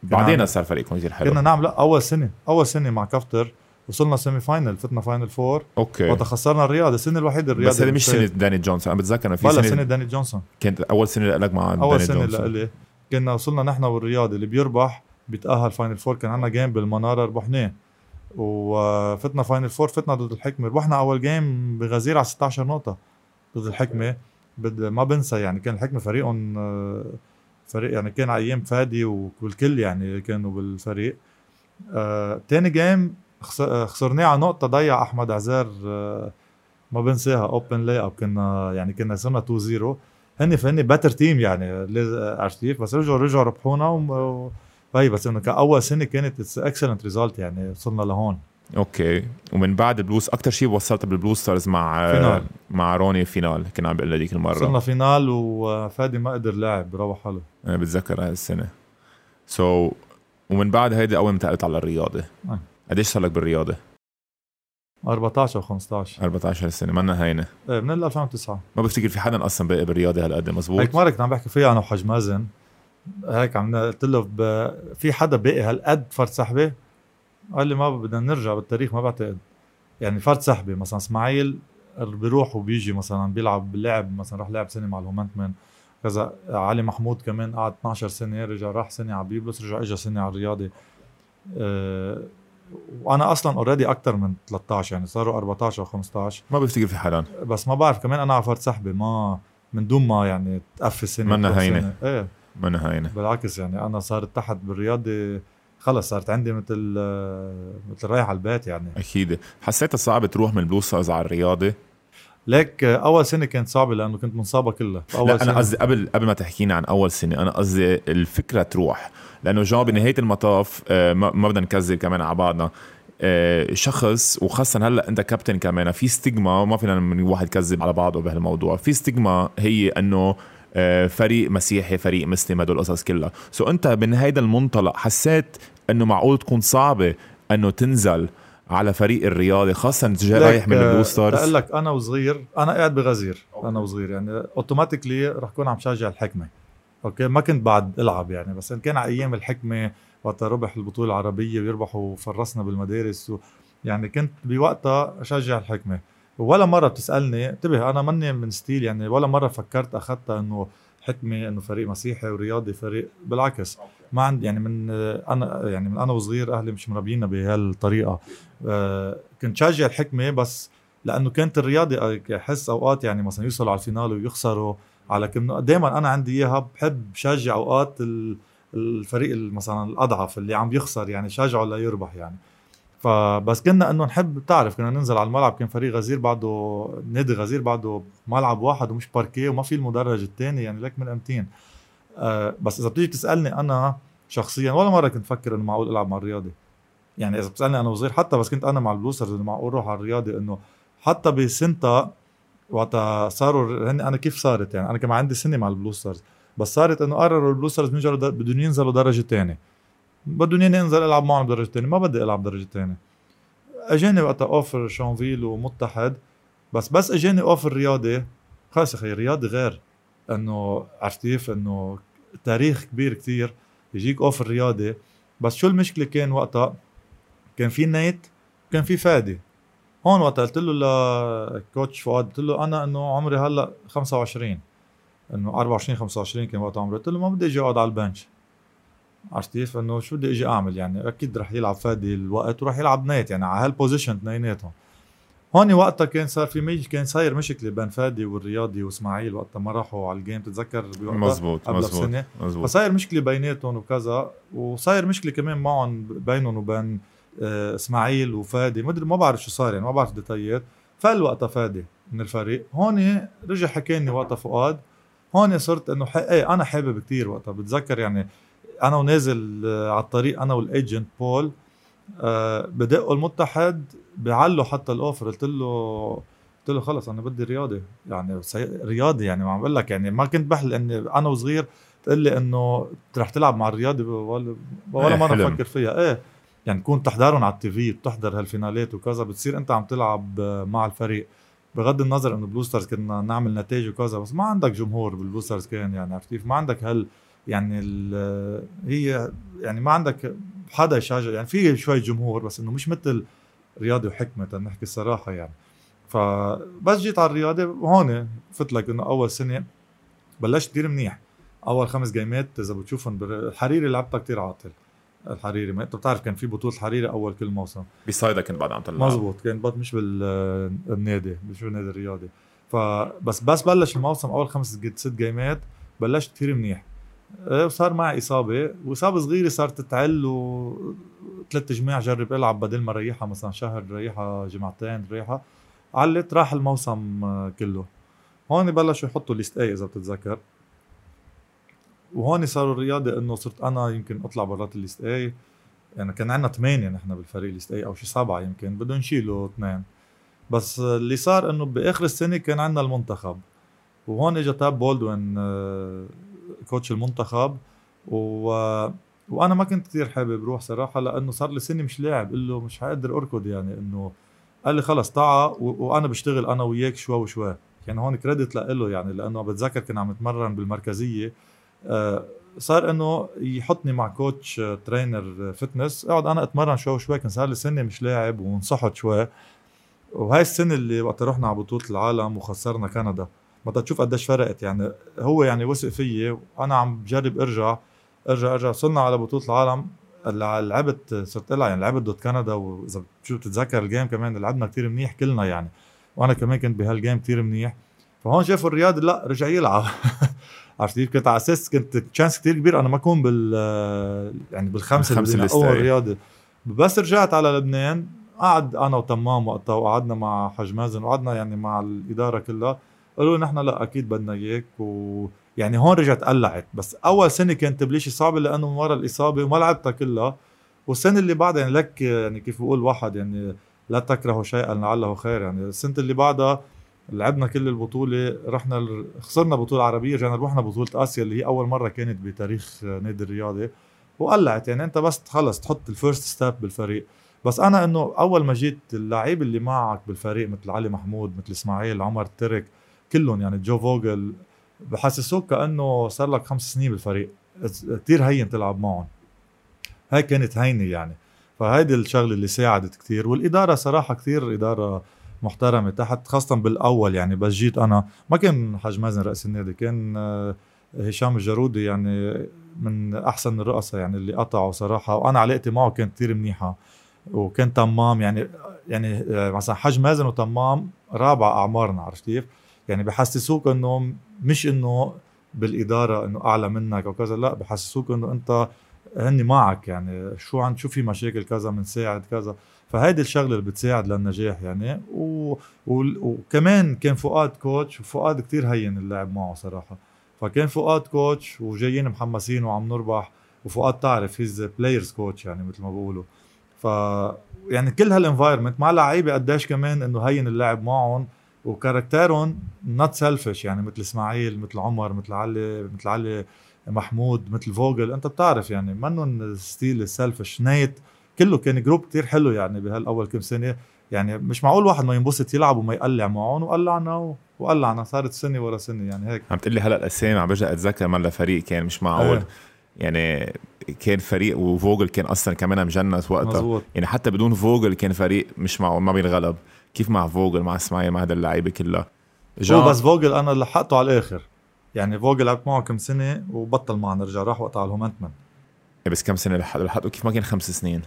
بعدين صار فريقكم كثير حلو. كنا نعمل لا أول سنة. أول سنة مع كفتر وصلنا semi final فتنا final four okay. وقت خسرنا الرياض. السنة الوحيدة الرياض بس هذه مش سنة داني جونسون. أنا بتذكر في سنه سنة داني جونسون. كانت أول سنة لك مع أول داني سنة جونسون. لإلي. كنا وصلنا نحن والرياض اللي بيربح. بيتأهل final four كان عندنا game بالمنارة ربحناه وفتنا final four فتنا ضد الحكمة. ربحنا أول game بغزير على 16 نقطة ضد الحكمة. ما بنسى يعني كان الحكمة فريقهم آه، فريق يعني كان على أيام فادي والكل يعني كانوا بالفريق. آه تاني game خسرناه على نقطة ضيع أحمد عزار آه ما بنساها open lay up كنا يعني كنا صرنا 2 0 هن فهن better team يعني عرفت كيف؟ بس رجعوا رجعوا ربحونا و... طيب بس إنه كأول سنة كانت it's excellent result يعني وصلنا لهون. okay. ومن بعد البلوز أكثر شيء وصلت بال Blue Stars مع final. مع روني final كان عم بقول هذيك المره وصلنا final وفادي ما قدر لاعب روح حاله أنا بتذكر هاي السنة. سو so, ومن بعد هيدي أول ما انتقلت على الرياضة. آه. قديش صار لك بالرياضة؟ 14 أو 15 14 سنه منا هينة. إيه من 2009 ما بفتكر في حدا أصلا باقي بالرياضة هالقد مزبوط؟ هيك مرة كنت عم بحكي فيها أنا وحج مازن هيك عم قلت له. في حدا باقي هالقد فرد سحبه قال لي ما بدنا نرجع بالتاريخ ما بعتقد. يعني فرد سحبه مثلا إسماعيل بيروح وبيجي مثلا بيلعب باللعب مثلا راح لعب سنة مع الهومنتمن. كذا علي محمود كمان قعد 12 سنة رجع راح سنة على بيبلس رجع اجى سنة على الرياضه أه وأنا أصلا already أكثر من 13 يعني صاروا 14 أو 15 ما بفتكر في حدا بس ما بعرف كمان أنا على فرد سحبه ما من دون ما يعني تقفي سنه منا هينة. إيه. منا هينه بالعكس يعني أنا صارت تحت بالرياضه خلص صارت عندي مثل مثل رايح على البيت يعني. أكيد. حسيتها صعب تروح من Blue Stars على الرياضه ليك أول سنة كانت صعبة لأنه كنت منصابة كلها. أول لا أنا قصدي قبل قبل ما تحكينا عن أول سنة أنا قصدي الفكرة تروح. لأنه جون بنهاية المطاف آه، ما بدنا نكذب كمان على بعضنا. آه، شخص وخاصة هلأ أنت كابتن كمان في ستيغما ما فينا من واحد يكذب على بعضه بهالموضوع. في ستيغما هي إنه فريق مسيحي فريق مسلم هدول القصص كلها. سو أنت من هيدا المنطلق حسيت إنه معقول تكون صعبة إنه تنزل على فريق الرياضي خاصه انت جاي رايح من ال Blue Stars؟ بقول لك أنا وصغير أنا قاعد بغزير أنا وصغير يعني automatically رح كون عم شجع الحكمة. okay؟ ما كنت بعد ألعب يعني بس إن كان على أيام الحكمة وقت ربح البطولة العربية ويربحوا فرسنا بالمدارس و يعني كنت بوقتها أشجع الحكمة. ولا مرة بتسألني انتبه أنا ماني من style يعني ولا مرة فكرت اخذتها إنه حكمه إنه فريق مسيحي ورياضي فريق بالعكس. ما عندي يعني من أنا يعني من أنا وصغير أهلي مش مربينا بهالطريقة. آه كنت شجع الحكمة بس لأنه كانت الرياضي أحس أوقات يعني مثلا يوصلوا على الفينال ويخسروا على كنه دائما أنا عندي إياها بحب شجع أوقات الفريق مثلا الأضعف اللي عم يخسر يعني شجعه ليربح يعني. فبس كنا إنه نحب بتعرف كنا ننزل على الملعب كان فريق غزير بعده نادي غزير بعده ملعب واحد ومش باركيه وما في المدرج الثاني يعني لك من امتين آه بس إذا بتيجي تسألني أنا شخصيا ولا مرة كنت فكر إنه معقول ألعب مع الرياضي. يعني إذا بتسألني أنا وصغير حتى بس كنت أنا مع ال Blue Stars انه معقول روح على الرياضي إنه حتى بسنتا وقتها صاروا هن أنا كيف صارت؟ يعني أنا كمان عندي سنة مع ال Blue Stars بس صارت إنه قرروا ال Blue Stars بدهم ينزلوا درجة ثانية بدهم ياني أنزل ألعب معهم درجة ثانية ما بدي ألعب درجة ثانية اجاني وقتها offer شانفيل ومتحد بس بس اجاني offer رياضي خلص يا أخي رياضي غير إنه عرفت كيف؟ إنه تاريخ كبير كتير يجيك offer رياضي بس شو المشكلة؟ كان وقتها كان في Nate كان في فادي هون وقت قلت له ل coach فؤاد قلت له أنا إنه عمري هلأ 25 إنه 24 25 كان وقت عمري. قلت له ما بدي أجي أقعد على ال bench. عرفت كيف؟ إنه شو بدي إجي أعمل؟ يعني أكيد رح يلعب فادي الوقت وراح يلعب Nate يعني على هال position اثنيناتهم هون وقتها كان صار في مي كان صاير مشكلة بين فادي والرياضي وإسماعيل وقتها ما راحوا على ال game تتذكر؟ مزبوط قبل مزبوط سنه مزبوط. فصاير مشكلة بيناتهم وكذا وصاير مشكلة كمان معهم بينهم وبين آه، إسماعيل وفادي. ما ادري ما بعرف شو صار يعني ما بعرف détail ات فل وقتها فادي من الفريق. هون رجع حكاني وقتها فؤاد. هون صرت إنه إيه أنا حابب كثير وقتها. بتذكر يعني أنا ونازل آه، على الطريق أنا وال agent بول بدقوا المتحد بعلوا حتى ال offer قلت له قلت له خلص أنا بدي رياضي يعني رياضي يعني ما عم بقول لك يعني ما كنت بحل إني أنا وصغير تقول لي إنه رح تلعب مع الرياضي ولا, ولا إيه، مره بفكر فيها. إيه يعني تكون تحضرهم على ال TV بتحضر هال final ات وكذا بتصير أنت عم تلعب مع الفريق. بغض النظر إنه Blue Stars كنا نعمل نتائج وكذا بس ما عندك جمهور بال Blue Stars كان يعني عرفت كيف؟ ما عندك هال يعني هي يعني ما عندك حدا يشجع يعني في شوي جمهور بس إنه مش مثل رياضي وحكمة نحكي الصراحه يعني. فبس جيت على الرياضه هون فت لك إنه أول سنة بلشت كثير منيح. أول خمس جيمات إذا بتشوفهم الحريري لعبتها كثير عاطل. الحريري ما أنت بتعرف كان في بطولة حريري أول كل موسم. بصيدا كنت بعد عم تلعب. مزبوط كان بط مش بالنادي مش بالنادي الرياضي. فبس بس بلش الموسم أول خمس ست جيمات بلشت كثير منيح. وصار إيه، معي إصابة. وإصابة صغيرة صارت تعل وثلاث جماع جرب ألعب بدل ما ريحها مثلا شهر ريحها جمعتين ريحها علت راح الموسم كله. هون بلشوا يحطوا list A إذا بتتذكر. وهون صاروا الرياضي إنه صرت أنا يمكن أطلع برات ال list A يعني كان عندنا ثمانية نحن بالفريق list A أو شي سبعة يمكن بدهم يشيلوا اثنين. بس اللي صار إنه بآخر السنة كان عندنا المنتخب. وهون اجى تاب بولدوين آه، coach المنتخب و وأنا ما كنت كثير حابب روح صراحة لأنه صار لي سنة مش لاعب قل له مش حقدر أركض يعني إنه قال لي خلص تعا و... وأنا بشتغل أنا وياك شوي وشوي. يعني هون credit له يعني لأنه بتذكر كنا عم نتمرن بالمركزية. آه صار إنه يحطني مع coach آه trainer fitness أقعد أنا أتمرن شوي وشوي كان صار لي سنة مش لاعب ونصحت شوي. وهاي السنة اللي وقت رحنا على بطولة العالم وخسرنا كندا. ما تشوف قديش فرقت. يعني هو يعني وثق فيي وأنا عم بجرب أرجع أرجع أرجع. وصلنا على بطولة العالم. لعبت صرت لها يعني لعبت ضد كندا وإذا بتشوف تتذكر ال game كمان لعبنا كتير منيح كلنا يعني. وأنا كمان كنت بهال game كتير منيح. فهون شافوا الرياضي لا رجع يلعب. [LAUGHS] عرفت كيف؟ كنت على أساس كنت chance كتير كبير أنا ما أكون بال يعني بالخمسة اللي اول رياضه بس رجعت على لبنان. قعد أنا وتمام وقتها وقعدنا مع حج مازن وقعدنا يعني مع الإدارة كلها. قالوا نحن لا أكيد بدنا إياك و يعني هون رجعت قلعت. بس أول سنة كانت تبليشي صعبة لأنه من ورا الإصابة وما لعبتها كلها. والسنة اللي بعدها يعني لك يعني كيف بقول واحد يعني لا تكرهوا شيئا لعله خير. يعني السنة اللي بعدها لعبنا كل البطولة رحنا خسرنا بطولة عربية رجعنا ربحنا بطولة آسيا اللي هي أول مرة كانت بتاريخ نادي الرياضي وقلعت. يعني أنت بس خلص تحط ال first step بالفريق. بس أنا إنه أول ما جيت اللعيب اللي معك بالفريق مثل علي محمود مثل إسماعيل عمر ترك كلهم يعني جو فوجل بحسسوك كأنه صار لك خمس سنين بالفريق. كثير هين تلعب معهم. هاي كانت هينة يعني. فهيدي الشغلة اللي ساعدت كثير والإدارة صراحة كثير إدارة محترمة تحت خاصة بالأول يعني. بس جيت أنا ما كان حاج مازن رئيس النادي كان آه، هشام الجرودي يعني من أحسن الرؤساء يعني اللي قطعوا صراحة. وأنا علاقتي معه كانت كثير منيحة. وكان تمام يعني يعني آه، مثلا حج مازن وتمام رابع أعمارنا عرفت كيف؟ يعني بحسسوك إنه مش إنه بالإدارة إنه أعلى منك أو كذا لا بحسسوك إنه أنت هني معك يعني شو عن شو في مشاكل كذا بنساعد كذا. فهيدي الشغلة اللي بتساعد للنجاح يعني. و... و... وكمان كان فؤاد كوتش وفؤاد كتير هين اللعب معه صراحة. فكان فؤاد coach وجايين محمسين وعم نربح وفؤاد تعرف he's players' coach يعني مثل ما بقولوا. ف يعني كل هال environment مع لعيبة قديش كمان إنه هين اللعب معهم و character هم not selfish يعني مثل إسماعيل مثل عمر مثل علي مثل علي محمود مثل فوجل. أنت بتعرف يعني منهم style ال selfish نايت كله كان group كتير حلو يعني بهالأول كم سنة. يعني مش معقول واحد ما ينبسط يلعب وما يقلع معهم. وقلعنا وقلعنا. صارت سنة ورا سنة يعني هيك. عم تقول لي هلأ الأسامي عم برجع أتذكر مرة فريق كان مش معقول. إيه. يعني كان فريق وفوجل كان أصلا كمان مجنس وقتها مزبوط. يعني حتى بدون فوجل كان فريق مش معقول ما بينغلب. كيف مع فوجل مع إسماعيل مع هذا اللعيبة كلها؟ هو بس فوجل أنا لحقته على الآخر. يعني فوجل لعبت معه كم سنة وبطل معنا رجع راح وقت على الهومنتمن إيه، بس كم سنة لحقته لحقته؟ كيف ما كان خمس سنين؟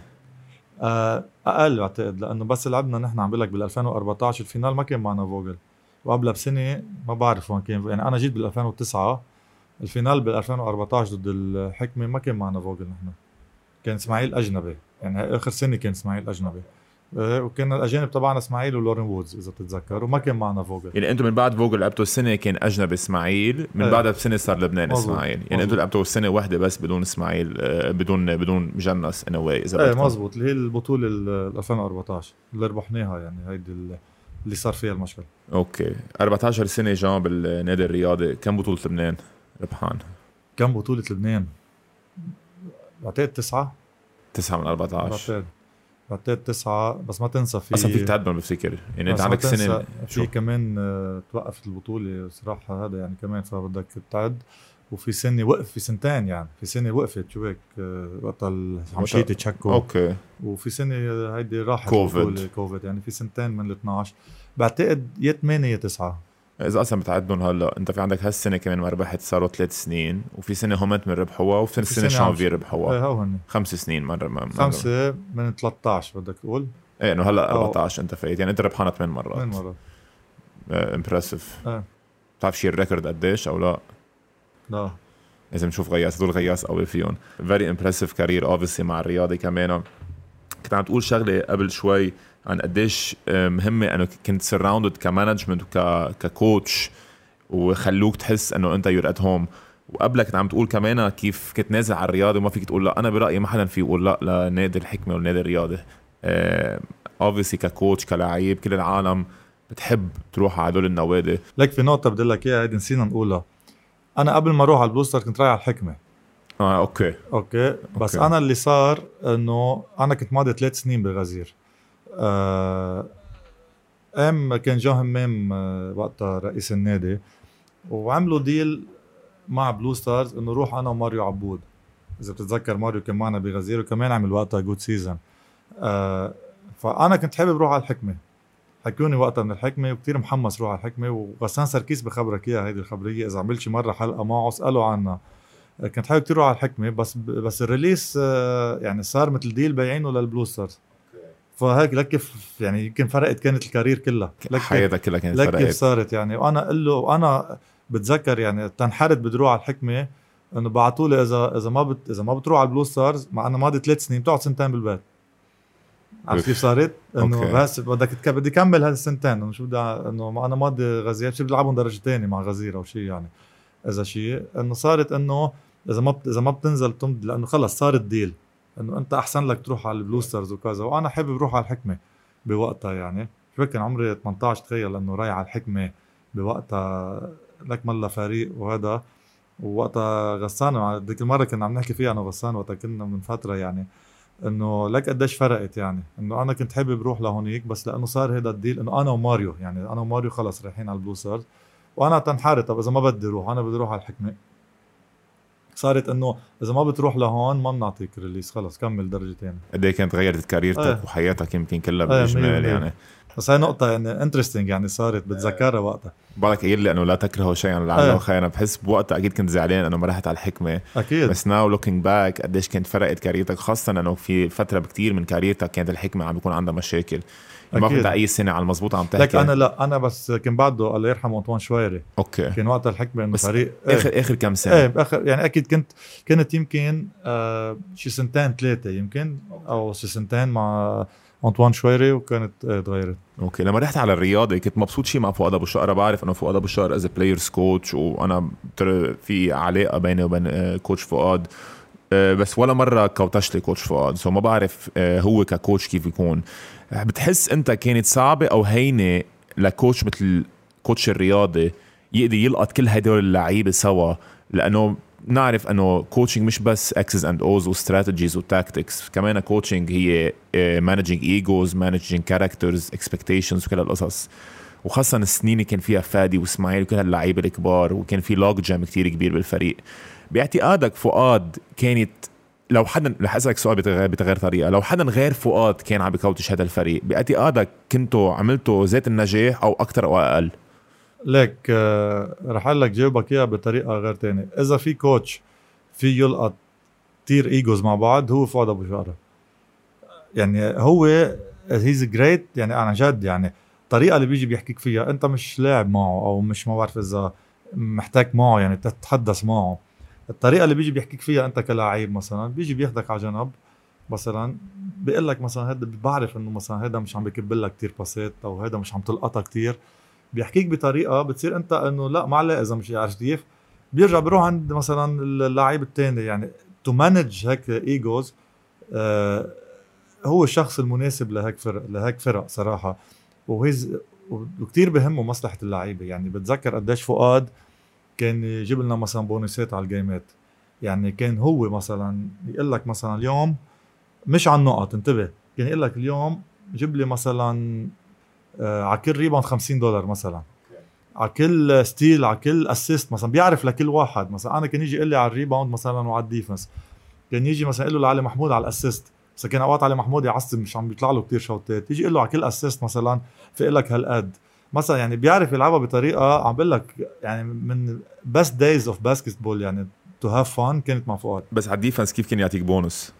آه أقل بعتقد لأنه بس لعبنا نحن عم بقول لك بال 2014 ال final ما كان معنا فوجل وقبلها بسنة ما بعرف وين كان يعني أنا جيت بال 2009 ال final بال 2014 ضد الحكمة ما كان معنا فوجل نحن. كان إسماعيل أجنبي يعني آخر سنة كان إسماعيل أجنبي. إيه، وكان الأجانب تبعنا إسماعيل ولورين وودز إذا بتتذكر وما كان معنا فوجل يعني أنتم من بعد فوجل لعبتوا السنة كان اجنبي إسماعيل من إيه. بعدها بسنة صار لبنان مزبوط. إسماعيل. يعني أنتم لعبتوا سنة واحدة بس بدون إسماعيل آه، بدون بدون مجنس anyway إذا إيه مزبوط اللي هي البطولة ال 2014 اللي ربحناها يعني هيدي اللي صار فيها المشكل. okay. 14 سنة جان بالنادي الرياضي. كم بطولة لبنان؟ ربحان. كم بطولة لبنان؟ بعتقد تسعة. تسعة من 14 بعتقد بعتقد تسعة بس ما تنسى في أصلا فيك تعدهم بفتكر. يعني أنت عندك سنة في كمان آه، توقفت البطولة صراحة هذا يعني كمان فبدك تعد. وفي سنة وقف في سنتين يعني في سنة وقفت شو هيك آه، وقتها عمشيتي تشكو. okay. وفي سنة هيدي راحت كوفيد. كوفيد يعني في سنتين من ال 12 بعتقد يا 8 يا 9 إذا أصلا بتعدهم هلأ أنت في عندك هالسنة كمان ما ربحت صاروا ثلاث سنين وفي سنة هومنتمن ربحوها وفي سنة شانفيل ربحوها. إيه هو هن خمس سنين مره ما خمسة من 13 بدك تقول؟ إيه إنه هلأ 14 أنت فايت. يعني أنت ربحانها ثمان مرات. ثمان مرات. impressive إيه. بتعرف شي ال record قديش أو لا؟ لا. لازم نشوف غياث هدول غياث قوي فيهم. very impressive career obviously مع الرياضي كمان. كنت عم تقول شغلة قبل شوي عن قديش مهمة إنه كنت surrounded ك management وك coach وخلوك تحس إنه أنت you're at home وقبلك كنت عم تقول كمان كيف كنت نازل على الرياضي وما فيك تقول لا أنا برأيي ما حدا في يقول لا لنادي الحكمة والنادي الرياضي obviously ك coach كلاعب كل العالم بتحب تروح على هدول النوادي. لك في نقطة بدي لك إياها هيدي نسينا نقولها. أنا قبل ما أروح على ال Blue Stars كنت رايح على الحكمة. آه okay. Okay؟ بس okay. أنا اللي صار إنه أنا كنت ماضي ثلاث سنين بغزير. آه أم كان جو همام آه، وقتها رئيس النادي وعملوا deal مع Blue Stars إنه روح أنا وماريو عبود. إذا بتتذكر ماريو كان معنا بغزير وكمان عمل وقتها good season آه فأنا كنت حابب روح على الحكمة. حكوني وقتها من الحكمة وكثير محمس روح على الحكمة وغسان سركيس بخبرك إياها هيدي الخبرية إذا عملت شي مرة حلقة معه اسأله عنها. آه، كنت حابب كثير روح على الحكمة بس بس ال release آه يعني صار مثل deal بايعينه لل Blue Stars فهيك لك كيف يعني يمكن فرقت كانت ال career كلها. حياتك كلها كانت فرقت لك كيف صارت يعني. وأنا قل له وأنا بتذكر يعني تنحت بدي روح على الحكمة إنه بعثوا لي اذا إذا ما بت إذا ما بتروح على ال Blue Stars مع إنه ماضي ثلاث سنين بتقعد سنتين بالبيت. عرفت كيف صارت؟ إنه بس بدك بدي كمل هالسنتين انه شو بدي إنه أنا ماضي غزير شو بدي العبهم درجة ثانية مع غزير أو شيء يعني. إذا شيء إنه صارت إنه إذا ما إذا ما بتنزل تمضي لأنه خلص صار ال deal. إنه أنت أحسن لك تروح على ال Blue Stars وكذا. وأنا حابب أروح على الحكمة بوقتها يعني. شو كان عمري 18 تخيل إنه رايح على الحكمة بوقتها لك ملا فريق وهذا. ووقتها غسان ديك المرة كنا عم نحكي فيها أنا وغسان وقتها كنا من فترة يعني إنه لك قديش فرقت يعني. إنه أنا كنت حابب أروح لهونيك بس لأنه صار هذا ال deal إنه أنا وماريو يعني. أنا وماريو خلص رايحين على ال Blue Stars وأنا تنحت طب إذا ما بدي أروح أنا بدي أروح على الحكمة. صارت إنه إذا ما بتروح لهون ما بنعطيك release خلص كمل درجه ثانية قد إيه كانت غيرت career تك إيه. وحياتك؟ يمكن كلها إيه، بالاجمال يعني. بس هاي نقطة يعني interesting يعني صارت بتذكرها وقتها. بعدك قايل لي إنه لا تكرهوا شيئا لعله. خير أنا بحس بوقتها أكيد كنت زعلان إنه ما رحت على الحكمة. أكيد. بس now looking back قديش كانت فرقت career تك خاصة إنه في فترة بكتير من career تك كانت الحكمة عم بيكون عندها مشاكل. ما. كنت أي سنه على المضبوط عم لك تحكي. أنا لا أنا بس كان بعده الله يرحمه أنطوان شويري okay. كان وقتها الحكمة إنه فريق إيه. آخر اخر كم سنة؟ إيه باخر يعني أكيد كنت كنت يمكن آه شي سنتين ثلاثة يمكن أو شي سنتين مع أنطوان شويري وكانت إيه تغيرت okay. لما رحت على الرياضة كنت مبسوط شيء مع فؤاد أبو شقره بعرف إنه فؤاد أبو شقره is players' coach وأنا في علاقة بيني وبين آه، coach فؤاد. آه، بس ولا مرة coach لي coach فؤاد. So ما بعرف آه، هو ك coach كيف يكون. آه، بتحس انت كانت صعبة أو هينة ل coach مثل coach الرياضي يقدر يلقط كل هدول اللعيبة سوا؟ لأنه نعرف إنه coaching مش بس X's and O's و strategies و tactics كمان coaching هي managing egos managing characters expectations وكل هالقصص وخاصة السنين اللي كان فيها فادي وإسماعيل وكل هاللعيبة الكبار وكان في logjam كتير كبير بالفريق. باعتقادك فؤاد كانت لو حدا رح أسألك سؤال بتغير, طريقة. لو حدا غير فؤاد كان عم بكوتش هذا الفريق باعتقادك كنتوا عملتوا ذات النجاح أو أكثر أو أقل؟ ليك آه رح أقول لك جاوبك إياها بطريقة غير تانية. إذا في كوتش في يلقط كتير إيجوز مع بعض هو فؤاد أبو شقرة يعني هو هيز جريت يعني عن جد يعني الطريقة اللي بيجي بيحكيك فيها أنت مش لاعب معه أو مش ما بعرف إذا محتاج معه يعني تتحدث معه. الطريقة اللي بيجي بيحكيك فيها أنت كلاعب مثلا بيجي بياخدك على جنب مثلا بيقول لك مثلا هذا بعرف إنه مثلا هذا مش عم بكب لك كثير باسات أو هذا مش عم تلقطها كثير بيحكيك بطريقة بتصير أنت إنه لا ما عليه إذا مش عرفت كيف. بيرجع بيروح عند مثلا اللاعب الثاني يعني to manage هيك egos آه هو الشخص المناسب لهيك فرق لهيك فرق صراحة. و he's وكثير بهمه مصلحة اللعيبة يعني بتذكر قديش فؤاد كان يجيب لنا مثلا بونسات على الجيمات. يعني كان هو مثلا يقول لك مثلا اليوم مش على النقط انتبه. كان يقول لك اليوم جيب لي مثلا آه على كل rebound 50 دولار مثلا. على كل steal على كل assist مثلا. بيعرف لكل واحد. مثلا أنا كان يجي يقول لي على ال rebound مثلا وعلى ال defense. كان يجي مثلا يقول له لعلي محمود على ال assist بس كان أوقات علي محمود يعصب مش عم بيطلع له كثير شوتات يجي يقول له على كل assist مثلا في لك هالقد. مثلا يعني بيعرف يلعبها بطريقة عم بقول لك يعني من best days of basketball يعني to have fun كانت مع فؤاد. بس على ال defense كيف كان يعطيك بونس؟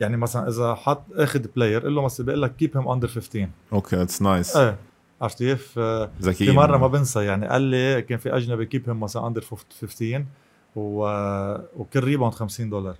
يعني مثلا إذا حط أخذ player قل له مثلا بيقول لك keep him under 15 okay that's nice إيه عرفت كيف؟ آه، ذكي في مرة ما بنسى يعني قال لي كان في أجنبي keep him مثلا under 15 و... وكل rebound 50 دولار.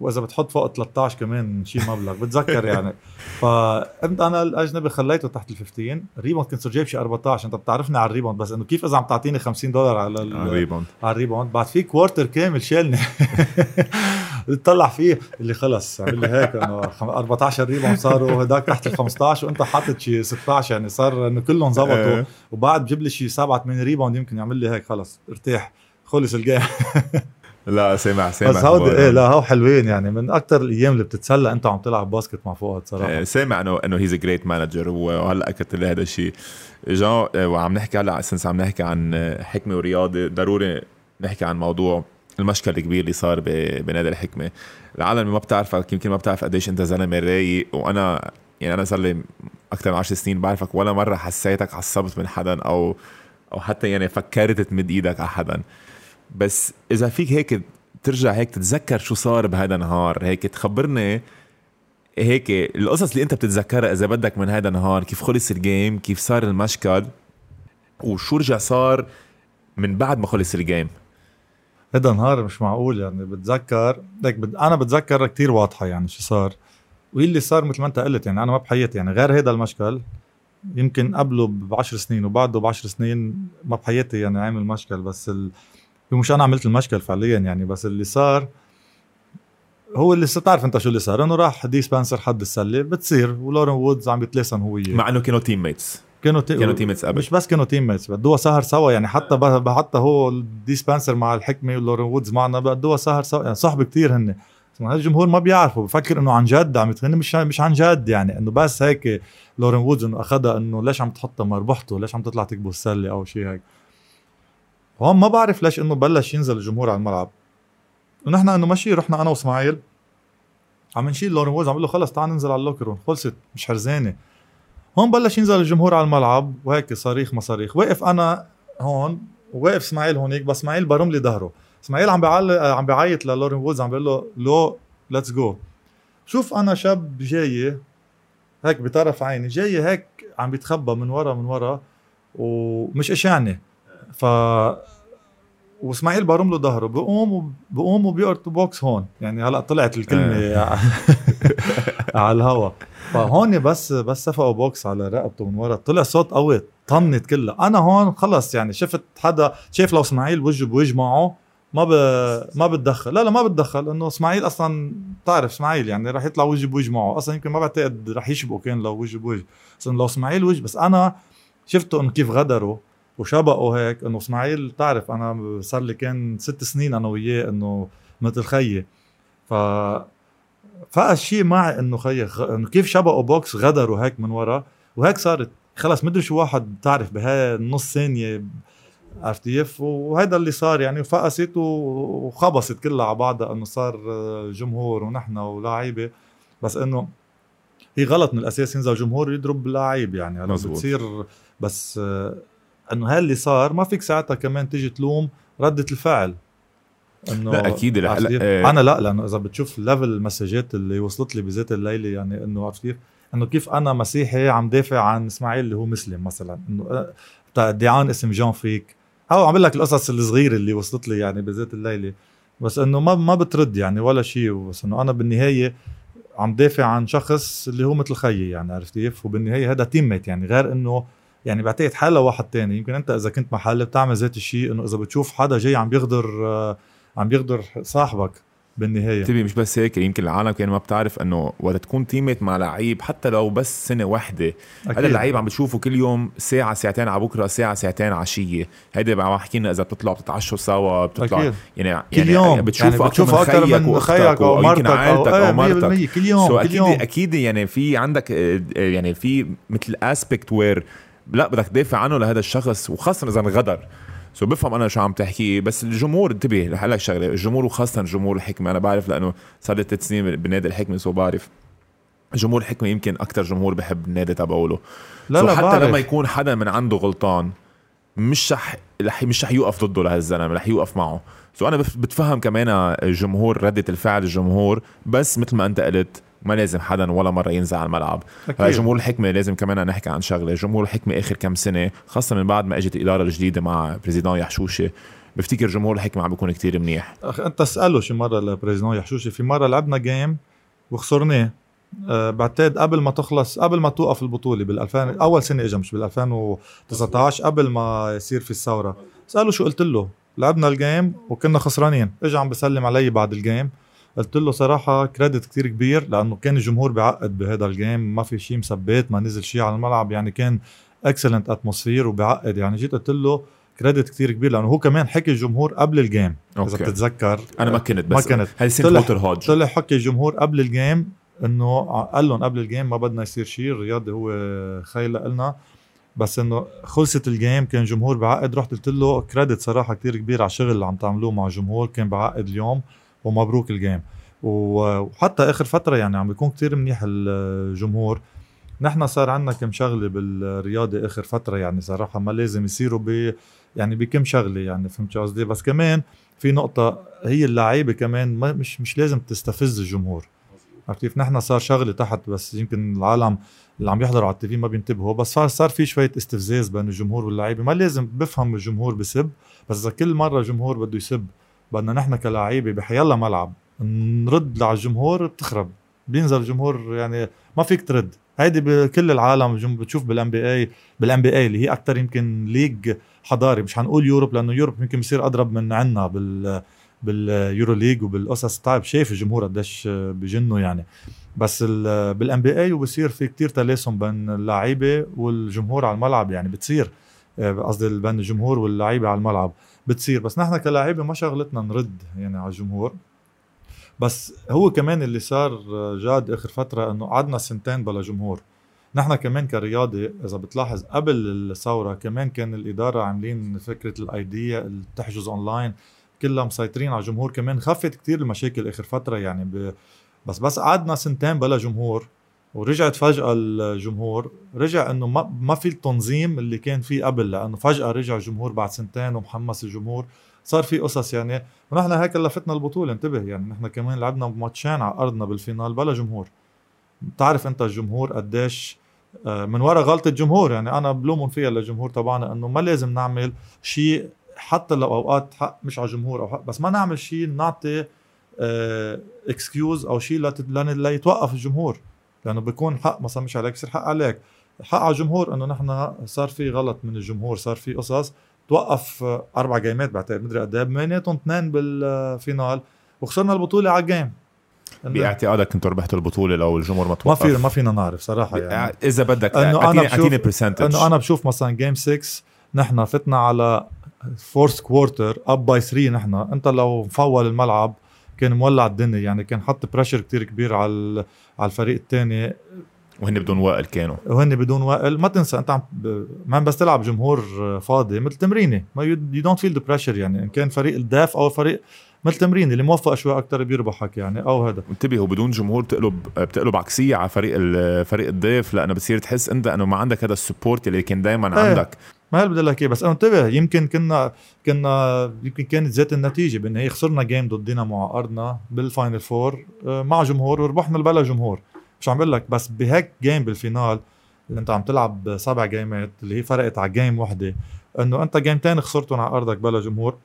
وإذا بتحط فوق 13 كمان شيء مبلغ بتذكر يعني. [LAUGHS] فأنت أنا الأجنبي خليته تحت ال 15 rebound كنت جايب شي 14 أنت بتعرفني على ال rebound بس إنه كيف إذا عم تعطيني 50 دولار على ال... rebound على ال rebound بعد في quarter كامل شالني. [LAUGHS] بتطلع فيه اللي خلص عمل لي هيك إنه خم- 14 rebound صاروا هداك تحت ال 15 وأنت حاطط شي 16 يعني صار إنه كلهم زبطوا. إيه. وبعد بجيب لي شي 7 8 rebound يمكن يعمل لي هيك خلص ارتاح خلص ال game. [LAUGHS] لا سامع سامع بس هودي. إيه لا هو حلوين يعني. من أكثر الأيام اللي بتتسلى أنت عم تلعب basket مع فؤاد صراحة. آه، سامع إنه إنه he's great manager وهلأ اكدت لي هذا الشيء جان آه، وعم نحكي هلأ since عم نحكي عن حكمة ورياضة ضروري نحكي عن موضوع المشكل الكبير اللي صار بنادي الحكمة. العالم ما بتعرفك يمكن ما بتعرف قديش أنت زلمة رايق. وأنا يعني أنا صار لي أكثر من 10 سنين بعرفك ولا مرة حسيتك عصبت من حدا أو أو حتى يعني فكرت تمد إيدك على حدا. بس إذا فيك هيك ترجع هيك تتذكر شو صار بهذا النهار هيك تخبرني هيك القصص اللي أنت بتتذكرها إذا بدك من هذا النهار كيف خلص ال game كيف صار المشكل وشو رجع صار من بعد ما خلص ال game هذا نهار مش معقول يعني بتذكر ليك بد... أنا بتذكر كتير واضحة يعني شو صار. واللي صار مثل ما أنت قلت يعني أنا ما بحياتي يعني غير هذا المشكل يمكن قبله ب 10 سنين وبعده ب 10 سنين ما بحياتي يعني عامل مشكل بس ال... مش أنا عملت المشكل فعليا يعني بس اللي صار هو اللي تعرف أنت شو اللي صار؟ إنه راح دي سبنسر حد السلة بتصير. ولورن وودز عم يتلاسن هو. مع إنه كانوا team mates كانوا تي... كانوا team mates قبل. مش بس كانوا team mates بدوها سهر سوا. يعني حتى ب... حتى هو دي سبنسر مع الحكمة ولورن وودز معنا بدوها سهر سوا. يعني صحبه كتير هن هذا الجمهور ما بيعرفه بفكر إنه عن جد عم يتغني مش مش عن جد يعني إنه بس هيك لورين وودز إنه أخذها إنه ليش عم تحطها مربحته؟ ليش عم تطلع تكبس السلة أو شيء هيك؟ هون ما بعرف ليش إنه بلش ينزل الجمهور على الملعب. ونحن إنه ماشي رحنا أنا وإسماعيل. عم نشيل لورين وودز عم بقول له خلص تعال ننزل على ال locker خلصت مش حرزانة. هون بلش ينزل الجمهور على الملعب. وهيك صريخ مصاريخ واقف أنا هون وواقف إسماعيل هونيك بس إسماعيل برم لي ظهره. إسماعيل عم بيعلق عم بيعيط للورين وودز عم بيقول له لو let's go شوف أنا شاب جاي هيك بطرف عيني جاي هيك عم بيتخبى من ورا من ورا ومش اشعني ف واسماعيل برم له ظهره بقوم بقوم وبيقرط بوكس هون. يعني هلأ طلعت الكلمة آه. [LAUGHS] على الهوا. فهون بس بس صفقوا بوكس على رقبته من ورا. طلع صوت قوي طنت كلها. أنا هون خلص يعني شفت حدا شايف لو اسماعيل وجه بوجه معه ما ب... ما بتدخل. لا لا ما بتدخل انه اسماعيل أصلا بتعرف اسماعيل يعني راح يطلع وجه بوجه معه. أصلا يمكن ما بعتقد راح يشبقوا كان لو وجه بوجه. بس لو اسماعيل وجه بس أنا شفته انه كيف غدروا. وشبقوا هيك إنه إسماعيل تعرف أنا صار لي كان ست سنين أنا وياه إنه مثل خيي. ف فقس شيء معي إنه خيي إنه كيف شبقوا بوكس غدروا هيك من ورا. وهيك صارت خلص مدري شو واحد بتعرف بهاي النص ثانية عرفت كيف؟ وهذا اللي صار يعني وفقست وخبصت كلها على بعضها إنه صار جمهور ونحن ولاعيبة. بس إنه هي غلط من الأساس ينزل جمهور يضرب لعيب يعني هلا بتصير. بس إنه هاللي اللي صار ما فيك ساعتها كمان تيجي تلوم ردة الفعل. إنه لا أكيد. لا لا أنا لا لأنه إذا بتشوف ليفل المسجات اللي وصلت لي بذات الليلة يعني إنه عرفت كيف؟ إنه كيف أنا مسيحي عم دافع عن إسماعيل اللي هو مسلم مثلا. إنه ادعاء اسم جون فيك. أو عم لك القصص الصغيرة اللي وصلت لي يعني بذات الليلة. بس إنه ما ما بترد يعني ولا شيء. بس إنه أنا بالنهاية عم دافع عن شخص اللي هو مثل خيي يعني عرفت كيف؟ وبالنهاية هذا team mate يعني. غير إنه يعني بعتقد حالة واحد تاني يمكن أنت إذا كنت محل بتعمل ذات الشيء إنه إذا بتشوف حدا جاي عم بيغدر آه، عم بيغدر صاحبك بالنهاية. تبي مش بس هيك يمكن العالم كان ما بتعرف إنه وقت تكون team mate مع لعيب حتى لو بس سنة واحدة هذا اللعيب عم بتشوفه كل يوم ساعة ساعتين على بكرة ساعة ساعتين عشية. هيدا عم بحكي لنا إذا بتطلعوا بتتعشوا سوا بتطلع أكيد. يعني كل يعني يوم. بتشوف يعني بتشوف أكثر من خيك أو مرتك أو, أو مرتك. كل يوم so كل أكيد يوم. أكيد يعني في عندك آه، يعني في مثل respect وير لا بدك تدافع عنه لهذا الشخص وخاصة إذا غدر so بفهم أنا شو عم تحكي بس الجمهور انتبه رح لك شغلة. الجمهور وخاصة جمهور الحكمة أنا بعرف لأنه صار لي ثلاث سنين بنادي الحكمة so بعرف. جمهور الحكمة يمكن أكثر جمهور بحب النادي تبعوله لا لا حتى بعرف. لما يكون حدا من عنده غلطان مش رح مش رح يوقف ضده لهالزلمة رح يوقف معه. so أنا بتفهم كمان الجمهور ردة الفعل الجمهور بس مثل ما أنت قلت ما لازم حدا ولا مرة ينزل على الملعب. أكيد. جمهور الحكمة لازم كمان نحكي عن شغلة. جمهور الحكمة آخر كم سنة خاصة من بعد ما إجت الإدارة الجديدة مع président جهاد حشوشه بفتكر جمهور الحكمة عم بيكون كتير منيح. أخ أنت اسأله شي مرة ل président حشوشه في مرة لعبنا game وخسرناه. بعتقد قبل ما تخلص قبل ما توقف البطولة بال 2000 أول سنة اجى مش بال 2019 قبل ما يصير في الثورة. ساله شو قلت له؟ لعبنا ال game وكنا خسرانين. اجى عم بسلم علي بعد ال game قلت له صراحة credit كتير كبير لأنه كان الجمهور بعتقد بهذا ال game ما في شيء مثبت ما نزل شيء على الملعب. يعني كان excellent atmosphere وبعتقد. يعني جيت قلت له credit كتير كبير لأنه هو كمان حكي الجمهور قبل ال game okay. اذا بتتذكر. أنا ما كنت بس ما كنت. هاي سنه ووتر هودج؟ طلع حكي الجمهور قبل ال game إنه قال لهم قبل ال game ما بدنا يصير شيء الرياضي هو خيل لنا. بس إنه خلصت الجيم كان جمهور بعقد رحت قلت له كريدت صراحة كتير كبير على الشغل اللي عم تعملوه مع الجمهور كان بعقد اليوم ومبروك الجيم وحتى آخر فترة يعني عم بيكون كتير منيح الجمهور. نحن صار عندنا كم شغلة بالرياضة آخر فترة يعني صراحة ما لازم يصيروا ب يعني بكم شغلة يعني فهمت قصدي؟ بس كمان في نقطة هي اللعيبة كمان ما مش مش لازم تستفز الجمهور. عرفت كيف؟ نحن صار شغلة تحت بس يمكن العالم اللي عم يحضروا على ال TV ما بينتبهوا بس صار صار في شوية استفزاز بين الجمهور واللعيبه ما لازم بفهم الجمهور بسب بس إذا كل مرة الجمهور بده يسب بدنا نحن كلاعيبة بحيلا ملعب نرد على الجمهور بتخرب. بينزل الجمهور يعني ما فيك ترد. هيدي بكل العالم بتشوف بال NBA بال NBA اللي هي أكثر يمكن league حضاري مش حنقول Europe لأنه Europe يمكن بصير أضرب من عنا بال بال EuroLeague وبالقصص. طيب شايف الجمهور قديش بجنوا يعني. بس بال NBA وبصير في كتير تلاسم بين اللعيبة والجمهور على الملعب يعني. بتصير قصدي بين الجمهور واللعيبة على الملعب بتصير. بس نحن كلاعيبة ما شغلتنا نرد يعني على الجمهور. بس هو كمان اللي صار جاد آخر فترة إنه قعدنا سنتين بلا جمهور. نحن كمان كرياضي إذا بتلاحظ قبل الثورة كمان كان الإدارة عاملين فكرة ال ID اللي بتحجز اونلاين كلها مسيطرين على الجمهور كمان. خفت كتير المشاكل آخر فترة يعني ب... بس بس قعدنا سنتين بلا جمهور ورجعت فجأة الجمهور. رجع إنه ما ما في التنظيم اللي كان فيه قبل لأنه فجأة رجع الجمهور بعد سنتين ومحمس الجمهور. صار في قصص يعني. ونحن هيك لفتنا البطولة. انتبه يعني نحن كمان لعبنا ماتشين على أرضنا بالفينال بلا جمهور. بتعرف أنت الجمهور قديش آه، من وراء غلطة الجمهور يعني أنا بلومهم فيها للجمهور تبعنا إنه ما لازم نعمل شيء حتى لو أوقات حق مش على الجمهور أو حق بس ما نعمل شيء نعطي excuse أو شيء ليتوقف الجمهور. لأنه بيكون حق مثلا مش عليك يصير حق عليك. حق على الجمهور إنه نحن صار في غلط من الجمهور صار في قصص توقف أربع game ات بعتقد مدري قد إيه بيناتهم اثنين بال finale وخسرنا البطولة على ال game باعتقادك كنتوا ربحتوا البطولة لو الجمهور ما توقف ما في ما فينا نعرف صراحة يعني. إذا بدك إنه أنا اعطيني percentage إنه أنا بشوف مثلا game 6 نحن فتنا على fourth quarter up by 3 نحن. انت لو مفوّل الملعب كان مولع الدنيا يعني كان حط pressure كتير كبير على على الفريق الثاني وهن بدون وائل كانوا. وهن بدون وائل. ما تنسى انت عم ما بس تلعب جمهور فاضي مثل تمرينه ما you don't feel the pressure يعني إن كان فريق الضيف أو فريق مثل تمرين اللي موفق شوي أكثر بيربحك يعني أو هذا. انتبه وبدون جمهور بتقلب بتقلب عكسية على فريق فريق الضيف لأنه بتصير تحس انت إنه ما عندك هذا ال support اللي كان دائما إيه. عندك. ما بدي لك اياه بس انتبه يمكن كنا كنا يمكن كانت ذات النتيجة بالنهايه خسرنا game ضد دينامو على أرضنا بال final four آه، مع جمهور وربحنا بلا جمهور مش عم بقول لك بس بهيك game بالفينال اللي أنت عم تلعب سبع game ات اللي هي فرقت على game وحده إنه أنت game تين خسرتهم على أرضك بلا جمهور.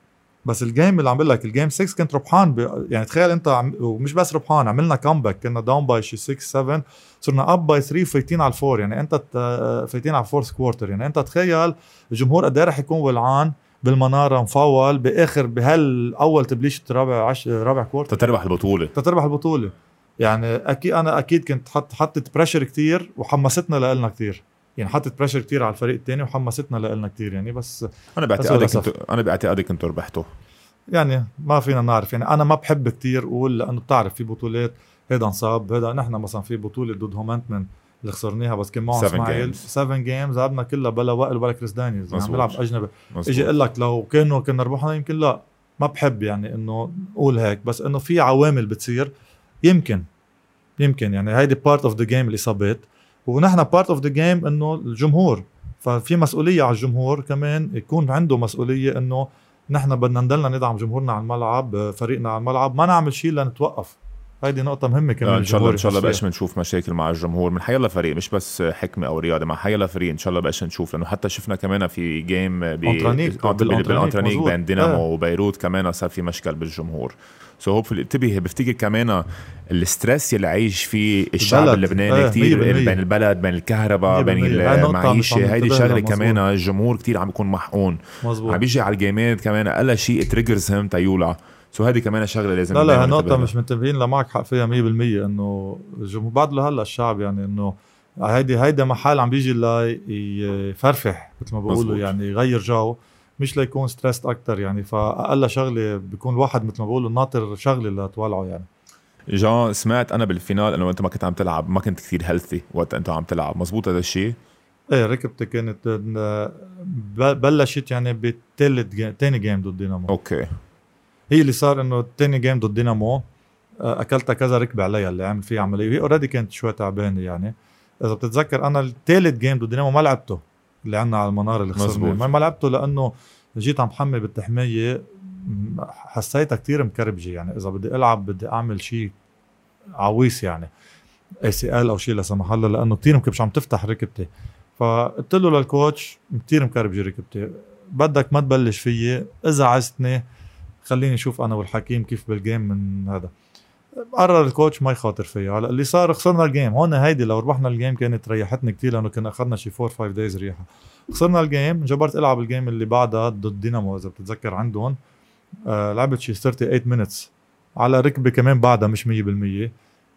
بس ال game اللي عم بقول لك ال game 6 كنت ربحان ب... يعني تخيل انت عم... ومش بس ربحان عملنا comeback كنا down by شي 6 7 صرنا up by 3 فايتين على ال four يعني انت فايتين على ال fourth quarter يعني انت تخيل الجمهور قد إيه رح يكون ولعان بالمنارة مفول بآخر بهالأول تبليش رابع عش... رابع quarter تتربح البطولة. تتربح البطولة. يعني أكيد أنا أكيد كنت حط حطت pressure كتير وحمستنا لنا كتير. يعني حطت pressure كتير على الفريق الثاني وحمستنا لنا كتير يعني بس أنا باعتقادي كنت أنا باعتقادي كنتوا ربحتوا يعني ما فينا نعرف يعني أنا ما بحب كتير أقول لأنه بتعرف في بطولات هيدا انصاب هيدا نحن مثلا في بطولة ضد هومنتمن اللي خسرناها بس كان معه إسماعيل. 7 games لعبنا كلها بلا وائل ولا كريس دانيز عم بيلعب أجنبي. إجي أقول لك لو كانوا كنا ربحنا يمكن لا ما بحب يعني إنه أقول هيك بس إنه في عوامل بتصير يمكن يمكن يعني هيدي part of the game الإصابات. ونحن part of the game إنه الجمهور. ففي مسؤولية على الجمهور كمان يكون عنده مسؤولية إنه نحن بدنا نضلنا ندعم جمهورنا على الملعب فريقنا على الملعب. ما نعمل شيء لنتوقف. هيدي نقطة مهمة كمان إن شاء الله إن شاء الله بقاش بنشوف مشاكل مع الجمهور. من حيلا فريق مش بس حكمة أو رياضة مع حيلا فريق إن شاء الله بقاش نشوف. لأنه حتى شفنا كمان في game بالأنترانيك بين دينامو آه. وبيروت كمان صار في مشكل بالجمهور. so hopefully انتبه بفتكر كمان ال stress اللي عايش فيه الشعب اللبناني آه كثير بين البلد بين الكهرباء بين المعيشة. هيدي شغلة كمان الجمهور كثير عم بيكون محقون. مزبوط. عم بيجي على ال game ات كمان أقل شيء triggers هم تيولع So هذه كمان شغلة لازم لا لا هالنقطه مش منتبهين لمعك حق فيها 100% إنه الجمهور بعد لهلأ الشعب يعني إنه هيدي هيدا محل عم بيجي ليفرفح مثل ما بقولوا يعني يغير جو. مش ليكون stressed أكثر يعني فأقل شغلة بيكون الواحد مثل ما بقولوا ناطر شغلة لتولعه يعني. جان سمعت أنا بالفينال إنه أنت ما كنت عم تلعب ما كنت كثير healthy وقت أنت عم تلعب مزبوط هذا الشيء؟ إيه ركبتي كانت بلشت يعني بالثالث ثاني game ضد دينامو. Okay. هي اللي صار إنه الثاني game ضد دينامو آه، أكلتها كذا ركبة عليها اللي عمل فيها عملية وهي already كانت شوي تعبانة يعني. إذا بتتذكر أنا الثالث game ضد دينامو ما لعبته. اللي عندنا على المنار اللي خسرنا ما لعبته لأنه جيت عم حمي بالتحمية حسيتها كتير مكربجة يعني. إذا بدي ألعب بدي أعمل شيء عويس يعني ACL أو شيء لا سمح الله لأنه كثير مش عم تفتح ركبتي. فقلت له لل coach كثير مكربجة ركبتي. بدك ما تبلش فيي إذا عزتني خليني أشوف أنا والحكيم كيف بال game من هذا. قرر ال coach ما يخاطر فيها هلا اللي صار خسرنا ال game هون هيدي لو ربحنا ال game كانت ريحتني كثير لأنه كنا أخذنا شي 4 5 days ريحة. خسرنا ال game جبرت ألعب ال game اللي بعدها ضد دينامو إذا بتتذكر عندهم. آه لعبت شي 38 minutes على ركبة كمان بعدها مش 100%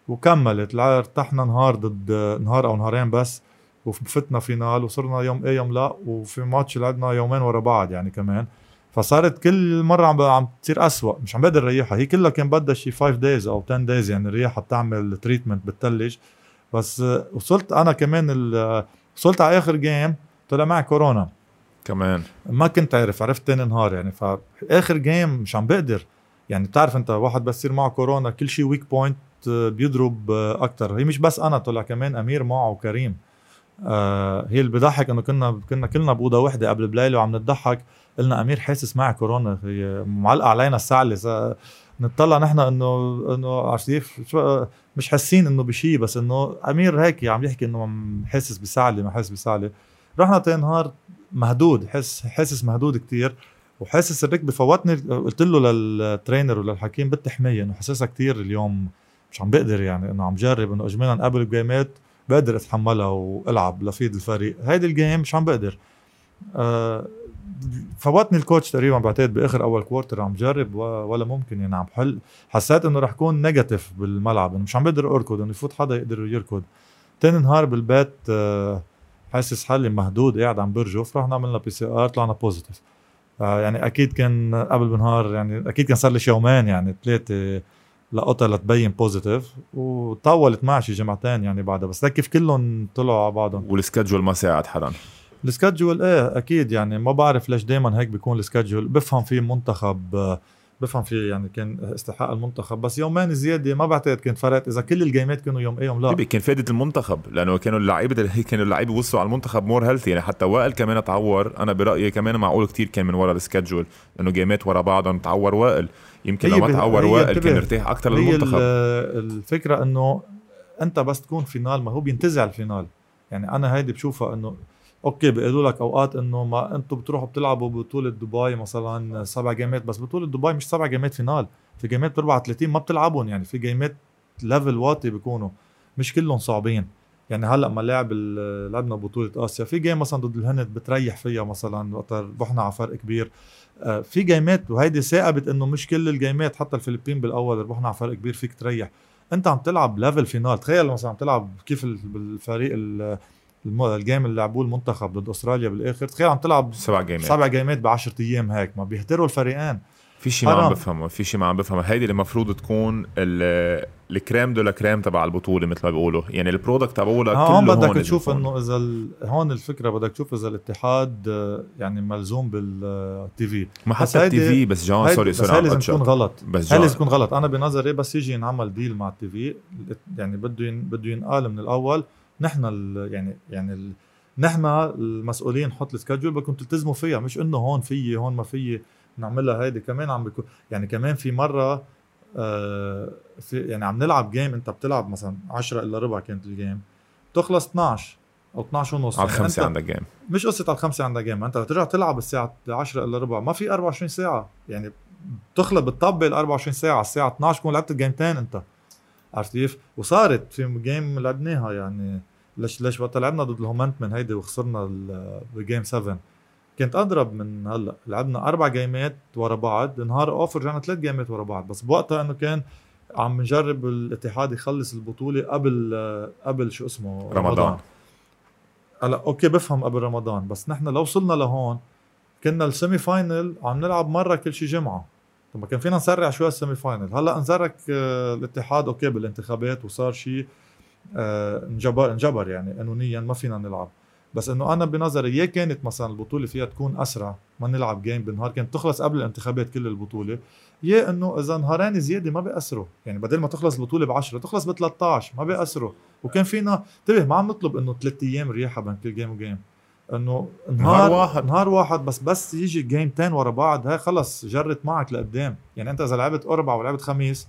وكملت. ارتحنا نهار ضد نهار أو نهارين بس. وفتنا فينال وصرنا يوم إيه يوم لا. وفي ماتش لعبنا يومين ورا بعض يعني كمان. فصارت كل مرة عم عم تصير اسوء مش عم بقدر ريحها هي كلها كان بدها شي 5 days أو 10 days يعني ريحها بتعمل treatment بالثلج بس وصلت أنا كمان وصلت على آخر game طلع معي كورونا. كمان. ما كنت عارف عرفت تاني نهار يعني. فاخر game مش عم بقدر. يعني بتعرف أنت واحد بس يصير معه كورونا كل شيء weak point بيضرب أكثر هي مش بس أنا طلع كمان أمير معه وكريم. آه هي اللي بضحك إنه كنا كنا كلنا بوضه وحده قبل بليلة وعم نضحك. قلنا أمير حاسس معي كورونا هي معلقة علينا الساعة نطلع نحن إنه إنه مش حاسين إنه بشيء بس إنه أمير هيك عم يحكي إنه حاسس بسعلة ما حاسس بسعلة رحنا تاني نهار مهدود حس حاسس مهدود كتير وحاسس الركبه فوتني قلت له لل trainer وللحكيم بدي إنه حاسسها كتير اليوم مش عم بقدر يعني إنه عم جرب إنه اجمالا قبل ال game ات بقدر أتحملها وألعب لفيد الفريق. هيدي ال game مش عم بقدر. آه فوتني ال coach تقريبا بعتقد بآخر أول quarter عم جرب ولا ممكن يعني عم بحل حسيت إنه رح كون negative بالملعب. إنه مش عم بقدر اركض إنه يفوت حدا يقدر يركض. تاني نهار بالبيت آه حاسس حالي مهدود قاعد عم برجف. رحنا عملنا PCR طلعنا positive آه يعني أكيد كان قبل بنهار يعني أكيد كان صار لي يومين يعني ثلاثة لقطها لتبين positive وطولت معي شي جمعتين يعني بعدها. بس كيف كلهم طلعوا على بعضهم. وال schedule ما ساعد حدا. ال schedule إيه أكيد يعني ما بعرف ليش دائما هيك بيكون ال schedule بفهم في منتخب بفهم في يعني كان استحقاق المنتخب. بس يومين زيادة ما بعتقد كانت فرقت إذا كل ال game ات كانوا يوم إيه يوم لا. كان فائده المنتخب؟ لأنه كانوا اللعيبة [LAUGHS] كانوا اللعيبة وصلوا على المنتخب more healthy يعني حتى وائل كمان تعور أنا برأيي كمان معقول كتير كان من ورا ال schedule انه جيمات ورا بعضهم تعور وائل. يمكن لو ما تعور وائل كان ارتاح أكثر للمنتخب. الفكرة إنه أنت بس تكون final ما هو بينتزع ال final. يعني أنا هيدي بشوفها إنه okay بيقولوا لك أوقات إنه ما أنتم بتروحوا بتلعبوا بطولة دبي مثلا سبع جيمات بس بطولة دبي مش سبع جيمات final في جيمات ب 34 ما بتلعبهم يعني في جيمات level واطي بيكونوا مش كلهم صعبين. يعني هلأ ما لعب لعبنا بطولة آسيا في game مثلا ضد الهند بتريح فيها مثلا وقت رحنا على فرق كبير. آه، في جيمات وهيدي ساقبت إنه مش كل الجيمات حتى الفلبين بالأول ربحنا على فرق كبير فيك تريح. أنت عم تلعب level final تخيل مثلا عم تلعب كيف بالفريق ال game اللي لعبوه المنتخب ضد أستراليا بالآخر. تخيل عم تلعب سبع جيمات. سبع جيمات ب 10 أيام هيك ما بيهتروا الفريقين. في شيء ما عم بفهمه في شيء ما عم بفهمه. هيدي اللي المفروض تكون ال crème de crème تبع البطولة مثل ما بيقولوا. يعني ال product تبعولها كله هون بدك تشوف إنه إذا ال... هون الفكرة بدك تشوف إذا الاتحاد يعني ملزوم بال TV. ما حتى ال TV بس جون sorry sorry بس لازم تكون غلط. بس لازم تكون غلط. أنا بنظري بس يجي ينعمل deal مع ال TV. يعني بده ين... بده ينقال من الأول نحن ال... يعني يعني ال... نحن المسؤولين نحط ال schedule بدكم تلتزموا فيها مش إنه هون في هون ما في نعملها هيدي كمان عم بيكون يعني كمان في مرة آه في يعني عم نلعب game أنت بتلعب مثلا 10 إلا ربع كانت ال game تخلص 12 أو 12 ونص على يعني الخمسة عندك game مش قصة على الخمسة عندك game أنت ترجع تلعب الساعة 10 إلا ربع ما في 24 ساعة يعني بتخلط بتطبل 24 ساعة الساعة 12 تكون لعبت الجيمتين أنت عرفت كيف؟ وصارت في game لعبناها يعني ليش ليش وقت لعبنا ضد الهومنتمن هيدي وخسرنا ب game 7 كنت أضرب من هلأ. لعبنا أربع جيمات ورا بعض. نهار off رجعنا ثلاث جيمات ورا بعض. بس بوقتها إنه كان عم نجرب الاتحاد يخلص البطولة قبل قبل شو اسمه؟ رمضان. هلأ okay بفهم قبل رمضان. بس نحن لو وصلنا لهون كنا ال semi final عم نلعب مرة كل شي جمعة. طب ما كان فينا نسرع شوي ال semi final هلأ انزرك آه، الاتحاد okay بالانتخابات وصار شيء انجبر انجبر يعني قانونيا ما فينا نلعب. بس إنه أنا بنظري يا كانت مثلا البطولة فيها تكون أسرع ما نلعب game بالنهار. كانت تخلص قبل الانتخابات كل البطولة. يا إنه إذا نهارين زيادة ما بيأثروا. يعني بدل ما تخلص البطولة ب 10 تخلص ب 13 ما بيأثروا. وكان فينا انتبه ما عم نطلب إنه ثلاث أيام رياحة بين كل game و game إنه نهار, نهار واحد. نهار واحد بس بس يجي جيمتين ورا بعض هاي خلص جرت معك لقدام. يعني أنت إذا لعبت أربع ولعبت خميس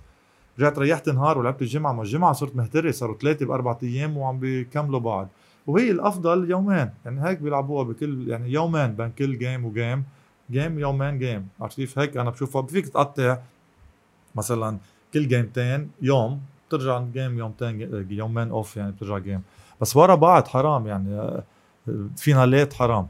رجعت ريحت نهار ولعبت الجمعة ما الجمعة صرت مهتري صاروا ثلاثة باربع أيام وعم بيكملوا بعض. وهي الأفضل يومين يعني هيك بيلعبوها بكل يعني يومين بين كل game و game game يومين game عرفت كيف؟ هيك أنا بشوفها. فيك تقطع مثلا كل جيمتين يوم بترجع game يومتين يومين off يعني بترجع game بس ورا بعض حرام يعني فينالات حرام.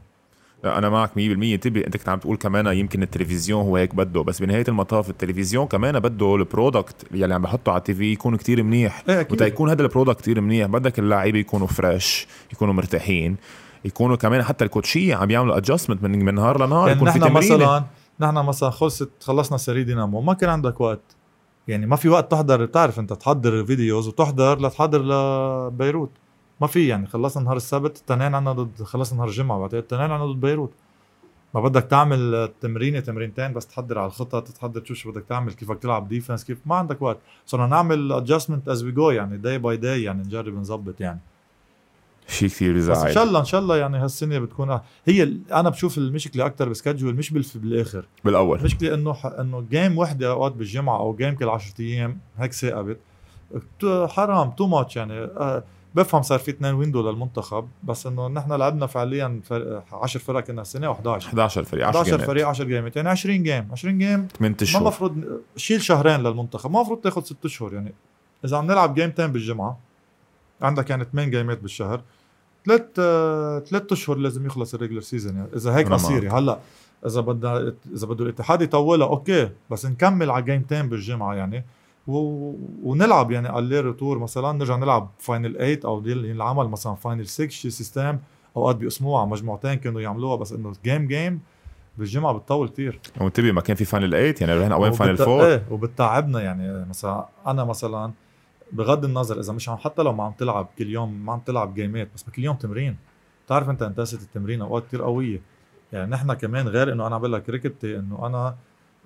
أنا معك 100% انتبه أنت كنت عم تقول كمان يمكن التلفزيون هو هيك بده بس بنهاية المطاف التلفزيون كمان بده ال product يلي عم بحطه على ال TV يكون كتير منيح. إيه وتا يكون هذا ال product كتير منيح. بدك اللعيبة يكونوا fresh يكونوا مرتاحين يكونوا كمان حتى الكوتشية عم يعملوا adjustment من من نهار لنهار يعني يكون في تمرين مثلا نحن مثلا خلصت خلصنا series دينامو. ما كان عندك وقت. يعني ما في وقت تحضر. بتعرف أنت تحضر videos وتحضر لتحضر لبيروت ما في يعني خلصنا نهار السبت التنين عنا ضد خلصنا نهار الجمعة بعدين التنين عنا ضد بيروت. ما بدك تعمل تمرينة تمرينتين بس تحضر على الخطط تحضر تشوف شو بدك تعمل كيفك تلعب defense كيف ما عندك وقت. صرنا نعمل adjustment as we go يعني day by day يعني نجرب نظبط يعني. شيء كثير بس إن بزعل شاء الله إن شاء الله يعني هالسنة بتكون. هي أنا بشوف المشكلة أكثر بال schedule مش بالآخر. بالأول. المشكلة إنه ح- إنه game وحدة أوقات بالجمعة أو game كل 10 أيام هيك ساقبت. حرام too much يعني. آه، بفهم صار في اثنين window للمنتخب بس إنه نحن لعبنا فعليا 10 فرق كنا السنة و11 11 فريق 10 11 جيمات. فريق 10 جيمات يعني 20 game 20 game. 8 ما اشهر مفروض شيل شهرين للمنتخب ما مفروض تاخذ 6 اشهر يعني. إذا عم نلعب جيمتين بالجمعة عندك يعني 8 جيمات بالشهر ثلاث ثلاث أشهر لازم يخلص ال regular season يعني. إذا هيك مصيري هلأ إذا بدنا إذا بده الاتحاد يطولها okay بس نكمل على جيمتين بالجمعة يعني. و... ونلعب يعني على tour مثلا نرجع نلعب final 8 أو ينعمل مثلا final 6 شي system أوقات بأسبوع مجموعتين كانوا يعملوها بس إنه game game بالجمعة بتطول كثير وانتبه ما كان في final 8 يعني رحنا وين final وبت- 4 إيه وبتعبنا يعني مثلا أنا مثلا بغض النظر إذا مش عم حتى لو ما عم تلعب كل يوم ما عم تلعب جيمات بس كل يوم تمرين. بتعرف أنت انتاسه التمرين أوقات كثير قوية. يعني نحن كمان غير إنه أنا عم بقول لك ركبتي إنه أنا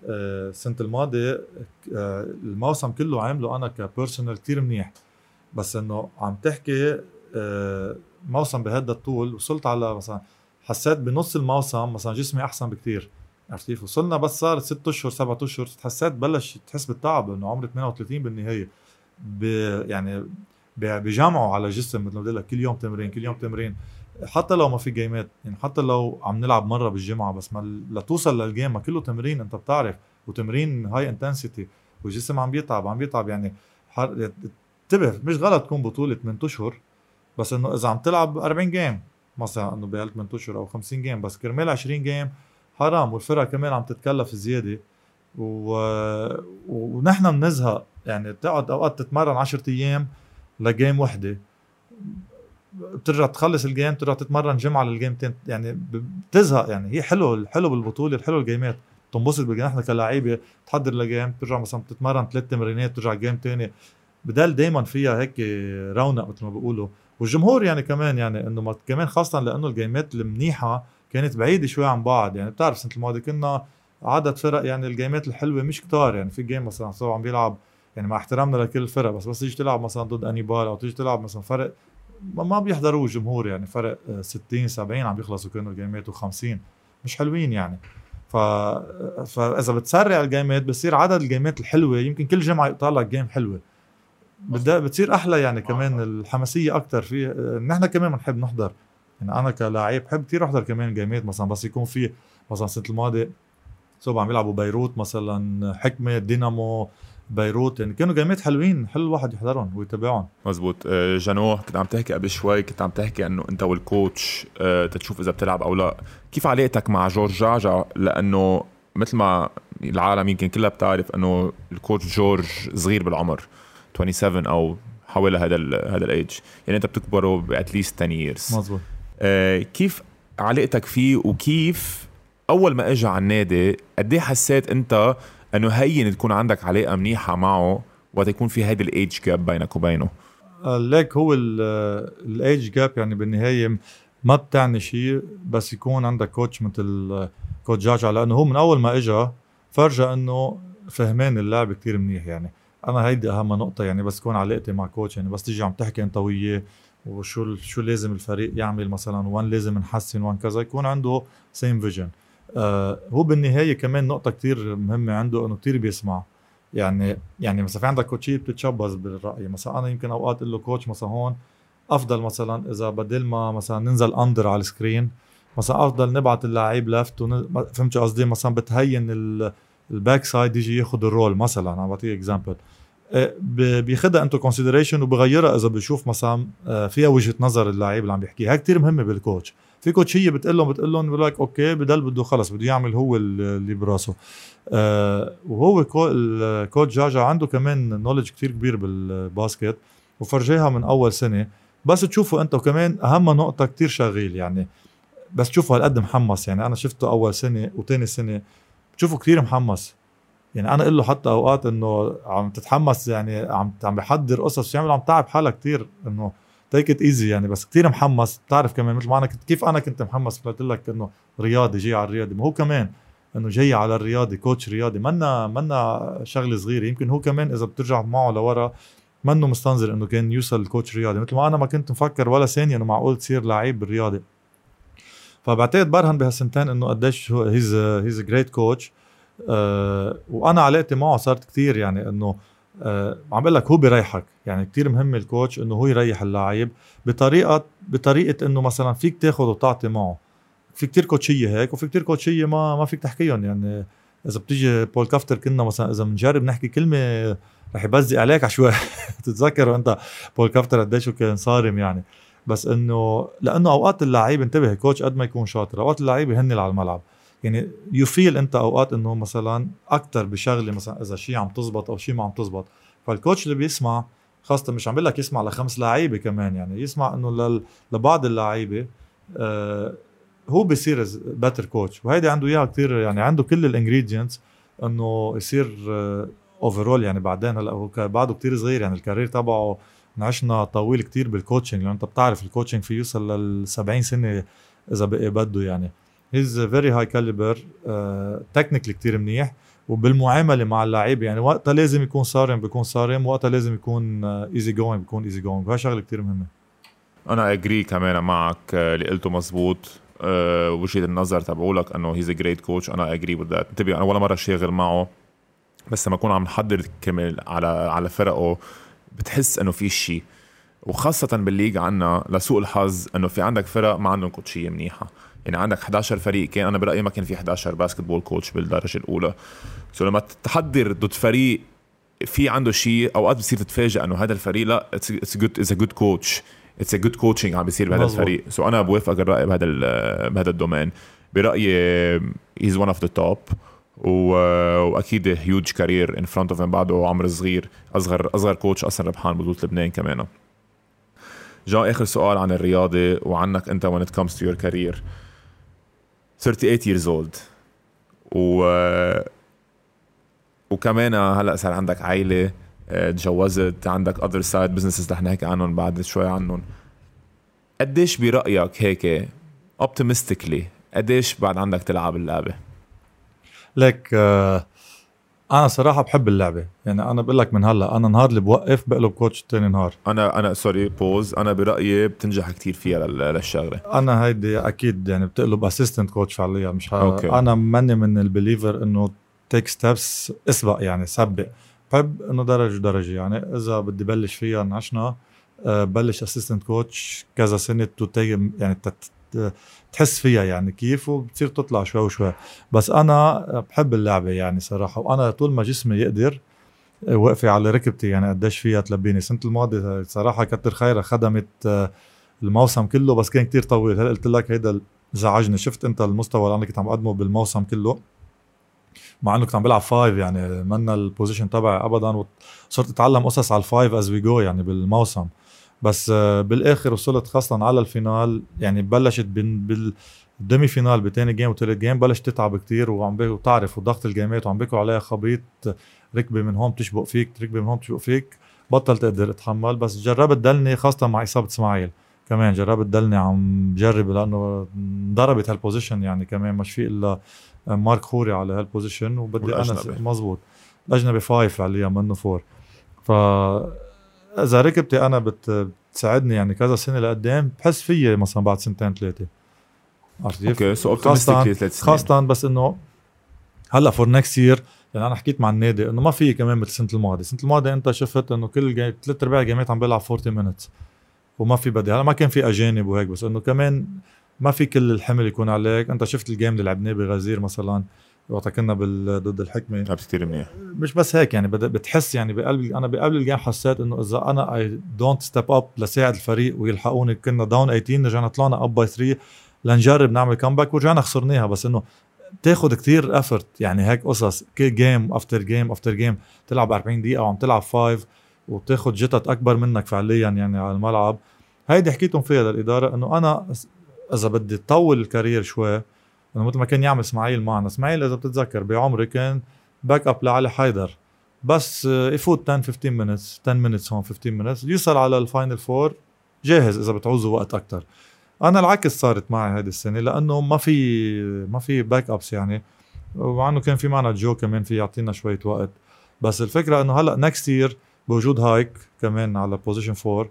السنة الماضيه آه، الموسم كله عامله أنا كبيرسونال كثير منيح. بس إنه عم تحكي آه، موسم بهذا الطول وصلت على مثلا حسيت بنص الموسم مثلا جسمي أحسن بكثير عرفت كيف؟ وصلنا بس صار ست أشهر سبعة أشهر حسيت بلش تحس بالتعب إنه عمري 38 بالنهاية. ب يعني بجمعوا على جسم مثل ما بدي لك كل يوم تمرين كل يوم تمرين. حتى لو ما في جيمات يعني حتى لو عم نلعب مرة بالجمعة بس ما لتوصل لل game ما كله تمرين أنت بتعرف وتمرين high intensity والجسم عم بيتعب عم بيتعب يعني حر... انتبه مش غلط تكون بطولة 8 أشهر بس إنه إذا عم تلعب 40 game مثلا إنه بهال 8 أشهر أو 50 game بس كرمال 20 game حرام والفرق كمان عم تتكلف زيادة و... ونحن بنزهق يعني بتقعد أوقات تتمرن 10 أيام ل game وحدة. بترجع تخلص ال game ترجع تتمرن جمعه للجيمتين يعني بتزهق يعني. هي حلو الحلو بالبطولة الحلو الجيمات تنبسط بال game نحن كلاعيبة تحضر ل game ترجع مثلا تتمرن ثلاث تمرينات ترجع game تاني. بدال دائما فيها هيك رونق مثل ما بيقولوا. والجمهور يعني كمان يعني إنه ما- كمان خاصة لأنه الجيمات المنيحة كانت بعيدة شوي عن بعض. يعني بتعرف السنة الماضيه كنا عدد فرق يعني الجيمات الحلوة مش كتار. يعني في game مثلا سوا عم بيلعب يعني مع احترامنا لكل الفرق بس بس تيجي تلعب مثلا ضد انيبال أو تيجي تلعب مثلا فرق ما- ما بيحضروه الجمهور يعني فرق آه، 60 70 عم بيخلصوا كانوا الجيمات و50 مش حلوين يعني. ف... فاذا بتسرع الجيمات بصير عدد الجيمات الحلوة يمكن كل جمعة يقطع لك game حلوة. بدها بتصير أحلى يعني كمان الحماسية أكثر في آه، نحن كمان بنحب نحضر. يعني أنا كلاعب بحب كثير أحضر كمان جيمات مثلا بس يكون في مثلا السنة الماضيه so عم يلعبوا بيروت مثلا حكمة دينامو بيروت. يعني كانوا جيمات حلوين حلو الواحد يحضرهم ويتابعهم. مزبوط آه، جانو كنت عم تحكي قبل شوي كنت عم تحكي إنه أنت وال coach آه، تتشوف إذا بتلعب أو لا. كيف علاقتك مع جورج جاجا؟ لأنه مثل ما العالم يمكن كلها بتعرف إنه ال coach جورج صغير بالعمر 27 أو حوالي هذا هذا الايج يعني أنت بتكبره by at least 10 years. مزبوط آه، كيف علاقتك فيه؟ وكيف أول ما اجى على النادي قد إيه حسيت أنت أنه هين تكون عندك علاقه منيحة معه وقت يكون في هيدي ال age gap بينك وبينه. ليك هو ال age gap يعني بالنهاية ما بتعني شيء بس يكون عندك coach مثل coach جاجا لأنه هو من أول ما اجى فرجى إنه فهمان اللعب كتير منيح يعني. أنا هيدي أهم نقطة يعني بس تكون علاقتي مع coach يعني. بس تيجي عم تحكي أنت وياه وشو شو لازم الفريق يعمل مثلا وين لازم نحسن وين كذا يكون عنده same vision آه هو بالنهاية كمان نقطة كتير مهمة عنده إنه كتير بيسمع. يعني يعني مثلا في عندك كوتشيه بتتشبث بالرأي. مثلا أنا يمكن أوقات أقول له coach مثلا هون أفضل مثلا إذا بدل ما مثلا ننزل under على ال screen مثلا أفضل نبعت اللاعب left ون... فهمت قصدي؟ مثلا بتهين ال... الback side يجي ياخذ ال roll مثلا. عم بعطيك example بياخذها into consideration وبغيرها إذا بشوف مثلا آه، فيها وجهة نظر اللاعب اللي عم بيحكيها. هي كثير مهمة بال coach في كوتشيه بتقول لهم بتقول لهم بيقول لك okay بدل بده خلص بده يعمل هو اللي براسه. آه وهو كو ال coach جاجا عنده كمان knowledge كتير كبير بال basket وفرجيها من أول سنة. بس تشوفوا انت وكمان أهم نقطة كتير شغيل يعني. بس تشوفوا هالقد محمس يعني. أنا شفته أول سنة وتاني سنة. بتشوفه كثير محمس يعني أنا أقول له حتى أوقات إنه عم تتحمس يعني عم عم بحضر قصص يعمل عم تعب حالك كثير إنه تيك ات ايزي يعني. بس كثير محمس. بتعرف كمان مثل ما أنا كنت كيف أنا كنت محمس؟ قلت لك إنه رياضي جاي على الرياضي. ما هو كمان إنه جاي على الرياضي كوتش رياضي. منا منا شغلة صغيرة. يمكن هو كمان إذا بترجع معه لورا منه مستنظر إنه كان يوصل كوتش رياضي. مثل ما أنا ما كنت مفكر ولا ثانية إنه معقول تصير لعيب بالرياضي. فبعتقد برهن بهالسنتين إنه قديش هو هيز هيز جريت كوتش وأنا علاقتي معه صارت كثير يعني إنه آه عم بقول لك هو بيريحك. يعني كتير مهم الكوتش إنه هو يريح اللاعب بطريقه بطريقة إنه مثلا فيك تاخذ وتعطي معه. في كتير كوتشية هيك وفي كتير كوتشية ما ما فيك تحكيهم. يعني إذا بتيجي بول كافتر كنا مثلا إذا بنجرب نحكي كلمة رح يبزق عليك عشوائي [LAUGHS] تتذكر أنت بول كافتر قديش كان صارم يعني. بس انه لأنه أوقات اللعيب انتبه coach قد ما يكون شاطر. أوقات اللعيبة هني على الملعب. يعني you feel انت اوقات انه مثلا أكثر بشغلة مثلا إذا شيء عم تزبط أو شيء ما عم تزبط. فال coach اللي بيسمع خاصة مش عم بقول لك يسمع لخمس لعيبة كمان يعني يسمع إنه لبعض اللعيبة آه هو بيصير better coach وهيدي عنده إياها كثير يعني عنده كل ال ingredients إنه يصير overall يعني بعدين هلا هو بعده كثير صغير يعني ال career تبعه عشنا طويل كتير بال coaching لأنه أنت بتعرف ال coaching في يوصل لل 70 سنة إذا بقي بده يعني. he's very high caliber technically كتير منيح وبالمعاملة مع اللعيبه يعني وقتها لازم يكون صارم بيكون صارم وقتها لازم يكون easy going بيكون easy going وهي شغلة كتير مهمة. أنا agree كمان معك آه، اللي قلته مزبوط أه وجهة النظر تبعولك إنه he's great coach أنا agree with that انتبه أنا ولا مرة شاغل معه بس لما أكون عم نحضر كمان على على فرقه بتحس إنه في شيء وخاصة بال league عنا لسوء الحظ إنه في عندك فرق ما عندهم كوتشية منيحة. يعني عندك 11 فريق كان أنا برأيي ما كان في 11 basketball coach بالدرجة الأولى. so لما تحضر ضد فريق في عنده شيء أوقات بتصير تتفاجئ إنه هذا الفريق لا it's good it's a good coach it's a good coaching عم بيصير بهذا الفريق. so so أنا بوافقك الرأي بهذا بهذا ال domain برأيي he's one of the top وأكيد huge career in front of بعده عمر صغير اصغر أصغر coach أصلا ربحان بطولة لبنان كمان. جا آخر سؤال عن الرياضة وعنك أنت when it comes to your career. 38 years old. و وكمان هلأ صار عندك عائله آه، تجوزت عندك other side businesses رح نحكي عنهم بعد شوي عنهم. قديش برأيك هيك optimistically قديش بعد عندك تلعب اللعبة؟ لك آه أنا صراحة بحب اللعبة. يعني أنا بقول لك من هلأ أنا نهار اللي بوقف بقلب coach تاني نهار. أنا أنا sorry pause أنا برأيي بتنجح كتير فيها للشغلة. أنا هيدي أكيد يعني بتقلب assistant coach فعليا مش okay. أنا ماني من ال believer إنه take steps أسبق يعني سبق. بحب إنه درجه درجة. يعني إذا بدي بلش فيها نعشنا آه، بلش assistant coach كذا سنة تو يعني تحس فيها يعني كيف وبتصير تطلع شوي وشوي. بس أنا بحب اللعبة يعني صراحة وأنا طول ما جسمي يقدر وقفي على ركبتي يعني قديش فيها تلبيني. السنة الماضيه صراحة كتر خيرها خدمت آه، الموسم كله بس كان كتير طويل. هلأ قلت لك هيدا زعجني. شفت أنت المستوى؟ اللي أنا كنت عم اقدمه بالموسم كله. مع إنه كنت عم بلعب five يعني منا ال position تبعي ابدا وصرت أتعلم قصص على ال five as we go يعني بالموسم. بس آه، بالآخر وصلت خاصة على ال finale يعني بلشت بال demi-finale بتاني game وثالث game بلش تتعب كتير وعم وتعرف وضغط الجيمات وعم بيكوا عليها خبيط ركبة من هون بتشبق فيك ركبة من هون بتشبق فيك بطل تقدر أتحمل بس جربت ضلني خاصة مع إصابة إسماعيل كمان جربت دلني عم جرب لأنه انضربت ه position يعني كمان مش في إلا مارك خوري على ه position وبدي أنا مزبوط الأجنبي five فعليا منه four. ف إذا ركبتي أنا بتساعدني يعني كذا سنة لقدام بحس فيي مثلا بعد سنتين ثلاثة. عرفت كيف؟ okay so سنين. خاصة بس إنه هلأ for next year يعني أنا حكيت مع النادي إنه ما في كمان مثل السنة الماضية، السنة الماضية أنت شفت إنه كل ثلاث أرباع ال gameات عم بيلعب 40 minutes وما في بدي هلأ ما كان في أجانب وهيك بس إنه كمان ما في كل الحمل يكون عليك، أنت شفت ال game اللي لعبناه بغزير مثلا. وقت كنا ضد الحكمة. لعبت كثير منيح. مش بس هيك يعني بتحس يعني بقلب أنا بقبل ال game حسيت إنه إذا أنا I don't step up لساعد الفريق ويلحقوني كنا down 18 رجعنا طلعنا up by 3 لنجرب نعمل comeback ورجعنا خسرناها. بس إنه تاخذ كتير effort يعني هيك قصص. كل game after game after game تلعب 40 دقيقة وعم تلعب 5 وتاخذ جتت أكبر منك فعليا يعني على الملعب. هيدي حكيتهم فيها للإدارة إنه أنا إذا بدي طول ال career شوي مثل ما كان يعمل إسماعيل معنا. إسماعيل إذا بتتذكر بعمري كان back up لعلي حيدر. بس آه، يفوت 10 15 minutes 10 minutes هون 15 minutes يوصل على ال final four جاهز إذا بتعوزوا وقت أكثر أنا العكس صارت معي هذه السنة لأنه ما في ما في back ups يعني. ومع إنه كان في معنا جو كمان في يعطينا شوية وقت. بس الفكرة إنه هلأ next year بوجود هايك كمان على position 4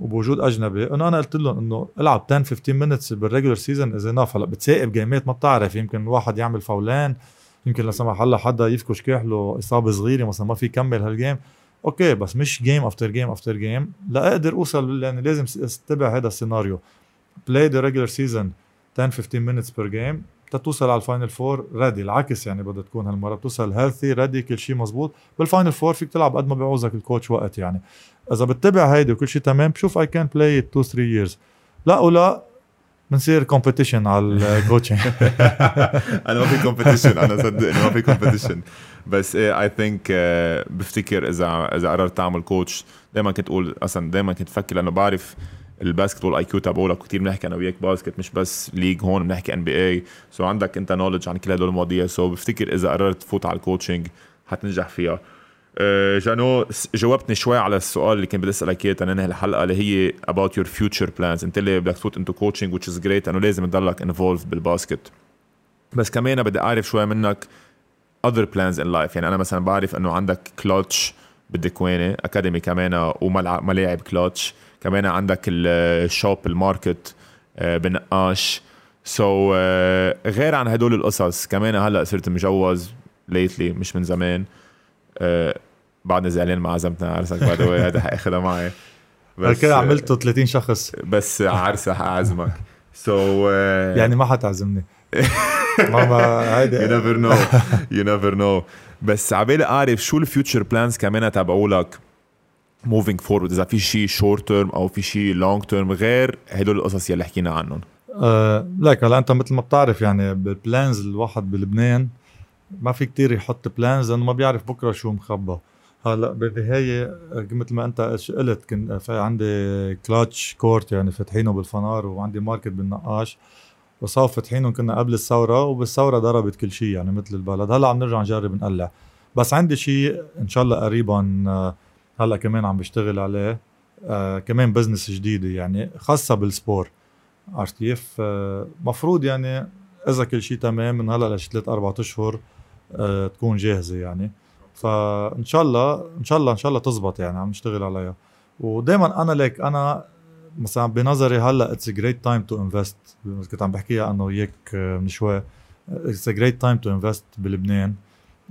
وبوجود أجنبي. انه أنا قلت لهم إنه إلعب 10 15 minutes بال regular season إذا enough هلا بتسائب gameات ما بتعرف. يمكن واحد يعمل foulان يمكن لا سمح الله حدا يفكش كاحله إصابة صغيرة مثلا ما في يكمل هال game okay بس مش game after game after game لا أقدر أوصل يعني لازم اتبع هذا السيناريو. play the regular season 10 15 minutes per game تتوصل على ال final four ready العكس يعني بدها تكون هالمرة. بتوصل healthy ready كل شيء مزبوط بال final four فيك تلعب قد ما بيعوزك ال coach وقت يعني. إذا بتتبع هيدي وكل شيء تمام بشوف I can play 2 3 years لا ولا بنصير competition على ال coaching [LAUGHS] أنا ما في competition أنا صدق ما في competition بس I think بفتكر إذا إذا قررت تعمل coach دائما كنت أقول أصلا دائما كنت أفكر لأنه بعرف ال basketball IQ تبعولك كثير بنحكي أنا وياك basket مش بس league هون بنحكي NBA so عندك انت knowledge عن كل هدول المواضيع. so بفتكر إذا قررت تفوت على ال coaching حتنجح فيها. أه جانو جاوبتني شوي على السؤال اللي كنت بدي أسألك إياه تننهي الحلقة اللي هي about your future plans. انت اللي بدك تفوت into coaching which is great. أنه لازم تضلك involved بال basket. بس كمان بدي أعرف شوي منك other plans in life. يعني أنا مثلا بعرف إنه عندك كلتش بالدكوانة academy كمان وملاعب كلتش كمان عندك ال shop ال market آه، بنقاش. so, uh, غير عن هدول القصص كمان هلأ صرت مجوز lately مش من زمان. uh, بعدني زعلان ما عزمتنا على عرسك بعد هذا حاخذها معي. [LAUGHS] بس كده عملته 30 شخص. بس عرسة حاعزمك so, uh, يعني ما حتعزمني ماما هيدي you never no you never know بس عبالي أعرف شو ال future plans كمان تبعولك. moving forward اذا في شيء short term أو في شيء long term غير هدول القصص يلي حكينا عنهم. أه لك هلا أنت مثل ما بتعرف يعني بال plans الواحد بلبنان ما في كتير يحط plans لأنه ما بيعرف بكرة شو مخبى. هلا بالنهاية مثل ما أنت قلت كان في عندي Clutch court يعني فاتحينه بالفنار وعندي market بالنقاش. وصار فاتحينهم كنا قبل الثورة وبالثورة ضربت كل شيء يعني مثل البلد. هلا عم نرجع نجرب نقلع. بس عندي شيء إن شاء الله قريبا هلا كمان عم بشتغل عليه. آه كمان business جديدة يعني خاصة بال sport عرفت كيف؟ آه مفروض يعني إذا كل شيء تمام من هلا لثلاث أربع أشهر آه تكون جاهزة يعني. فإن شاء الله إن شاء الله إن شاء الله تزبط يعني عم نشتغل عليها. ودائما أنا ليك أنا مثلا بنظري هلا it's great time to invest كنت عم بحكيها أنا وياك آه، من شوي. it's great time to invest بلبنان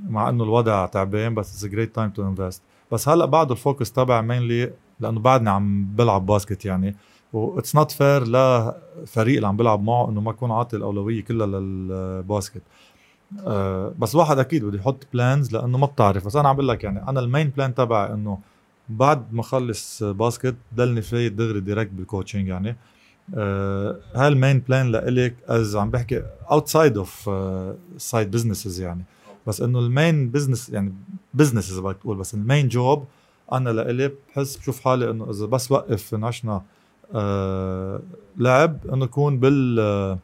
مع إنه الوضع تعبان بس it's great time to invest بس هلأ بعد ال focus تبع mainly لأنه بعدني عم بلعب basket يعني. and it's not fair لفريق اللي عم بلعب معه إنه ما اكون عاطي الأولوية كلها لل basket. أه بس الواحد أكيد بده يحط plans لأنه ما بتعرف. بس أنا عم بقول لك يعني أنا ال main plan تبعي إنه بعد ما اخلص basket ضلني فايت دغري direct بال coaching يعني. أه هال main plan لإلي as عم بحكي outside of side businesses يعني. بس إنه ال main business يعني business إذا بدك تقول بس ال main job أنا لإلي بحس بشوف حالي إنه إذا بس وقف نعشنا آه لعب إنه يكون بال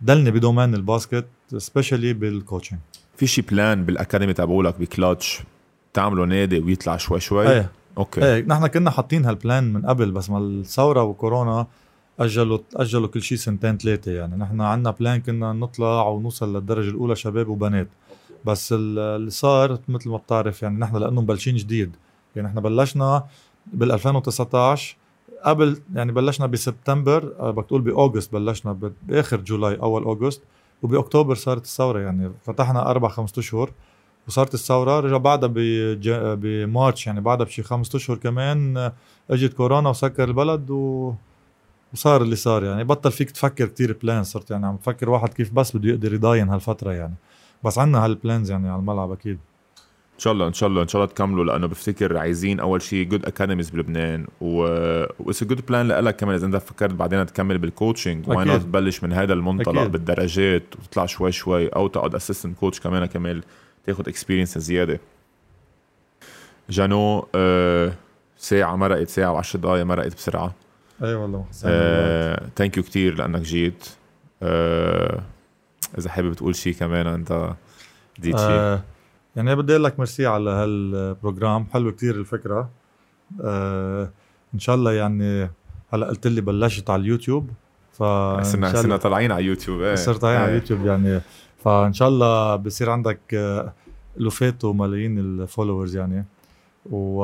دلني ب domaine ال basket specially بال coaching في شي plan بال academy تبعولك بكلاتش تعملوا نادي ويطلع شوي شوي؟ إيه. okay. إيه نحن كنا حاطين هال plan من قبل بس ما الثورة وكورونا أجلوا أجلوا كل شيء سنتين ثلاثة يعني. نحن عندنا plan كنا نطلع ونوصل للدرجة الأولى شباب وبنات. بس اللي صار مثل ما بتعرف يعني نحن لأنه مبلشين جديد. يعني نحن بلشنا بال 2019 قبل يعني بلشنا بسبتمبر آه، بدك تقول بأوغست بلشنا بآخر جولاي أول أوغست وبأكتوبر صارت الثورة يعني فتحنا أربع خمسة أشهر وصارت الثورة. رجع بعدها بمارش يعني بعدها بشي خمسة أشهر كمان آه، إجت كورونا وسكر البلد و وصار اللي صار يعني بطل فيك تفكر كتير plan صرت يعني عم تفكر واحد كيف بس بده يقدر يضاين هالفترة يعني. بس عندنا هال plans يعني على الملعب أكيد. إن شاء الله إن شاء الله إن شاء الله تكملوا لأنه بفتكر عايزين أول شيء good academies بلبنان و what's good plan لك كمان إذا أنت فكرت بعدين تكمل بال coaching why not تبلش من هذا المنطلق أكيد. بالدرجات وتطلع شوي شوي أو تقعد assistant coach كمان كمان تاخذ experience زيادة. جانو آه ساعة مرقت ساعة و10 دقائق مرقت بسرعة. أي والله thank you كثير لأنك جيت. آه إذا حابب تقول شيء كمان أنت دي شيء آه يعني بدي أقول لك ميرسي على هال program. حلو كتير الفكرة. آه إن شاء الله يعني هلأ قلت لي بلشت على اليوتيوب ف صرنا صرنا طالعين على يوتيوب إيه. صرت طالعين على إيه. اليوتيوب يعني. فإن شاء الله بصير عندك آه، ألوفات وملايين ال followers يعني. و...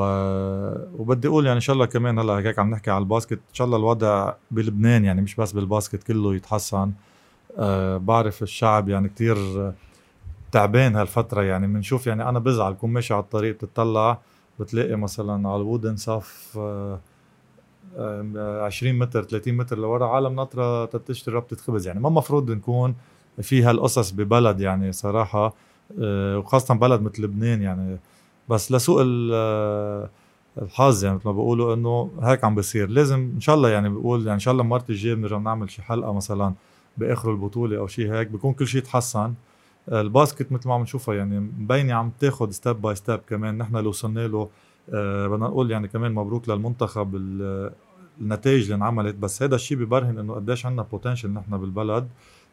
وبدي أقول يعني إن شاء الله كمان هلأ هيك عم نحكي على ال basket. إن شاء الله الوضع بلبنان يعني مش بس بال basket كله يتحسن. أه بعرف الشعب يعني كتير تعبان هالفترة. يعني بنشوف يعني أنا بزعل كون ماشي على الطريق بتطلع بتلاقي مثلا على الفرن صف أه 20 متر 30 متر لورا عالم ناطره تشتري ربطه خبز يعني ما مفروض نكون في هالقصص ببلد يعني صراحة أه وخاصة بلد مثل لبنان يعني. بس لسوء الحظ يعني مثل ما بيقولوا إنه هيك عم بيصير لازم إن شاء الله يعني بقول يعني إن شاء الله المرة الجاية بنرجع نعمل شي حلقة مثلا بآخر البطولة أو شيء هيك بكون كل شيء تحسن ال basket مثل ما عم نشوفها يعني مبينة عم تاخذ step by step كمان. نحن لو وصلنا له أه بدنا نقول يعني كمان مبروك للمنتخب النتائج اللي انعملت. بس هذا الشيء ببرهن إنه قديش عندنا potential نحن بالبلد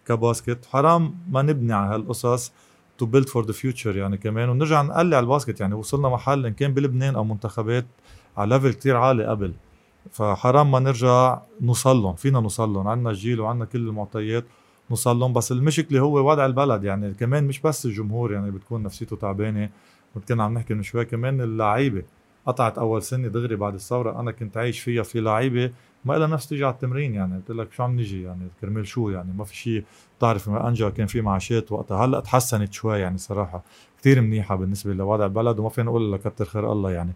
ك basket. حرام ما نبني على هالقصص to build for the future يعني كمان. ونرجع نقلع ال basket يعني وصلنا محل إن كان بلبنان أو منتخبات على level كتير عالي قبل. فحرام ما نرجع نوصل لهم فينا نوصل لهم عندنا الجيل وعندنا كل المعطيات نوصل لهم بس المشكلة هو وضع البلد يعني كمان مش بس الجمهور يعني بتكون نفسيته تعبانة. كنا عم نحكي من شوي كمان اللعيبة قطعت أول سنة دغري بعد الثورة أنا كنت عايش فيها في لعيبة ما لها نفس تيجي على التمرين يعني. قلت لك شو عم نجي يعني؟ كرمال شو يعني؟ ما في شيء بتعرف أنجق كان في معاشات وقتها. هلأ تحسنت شوي يعني صراحة. كثير منيحة بالنسبة لوضع البلد وما فينا نقول كتر خير الله يعني.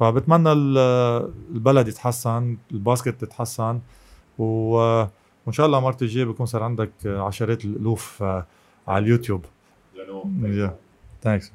فبتمنى البلد يتحسن ال basket تتحسن و وإن شاء الله المره الجايه بكون صار عندك عشرات الألوف على اليوتيوب. thanks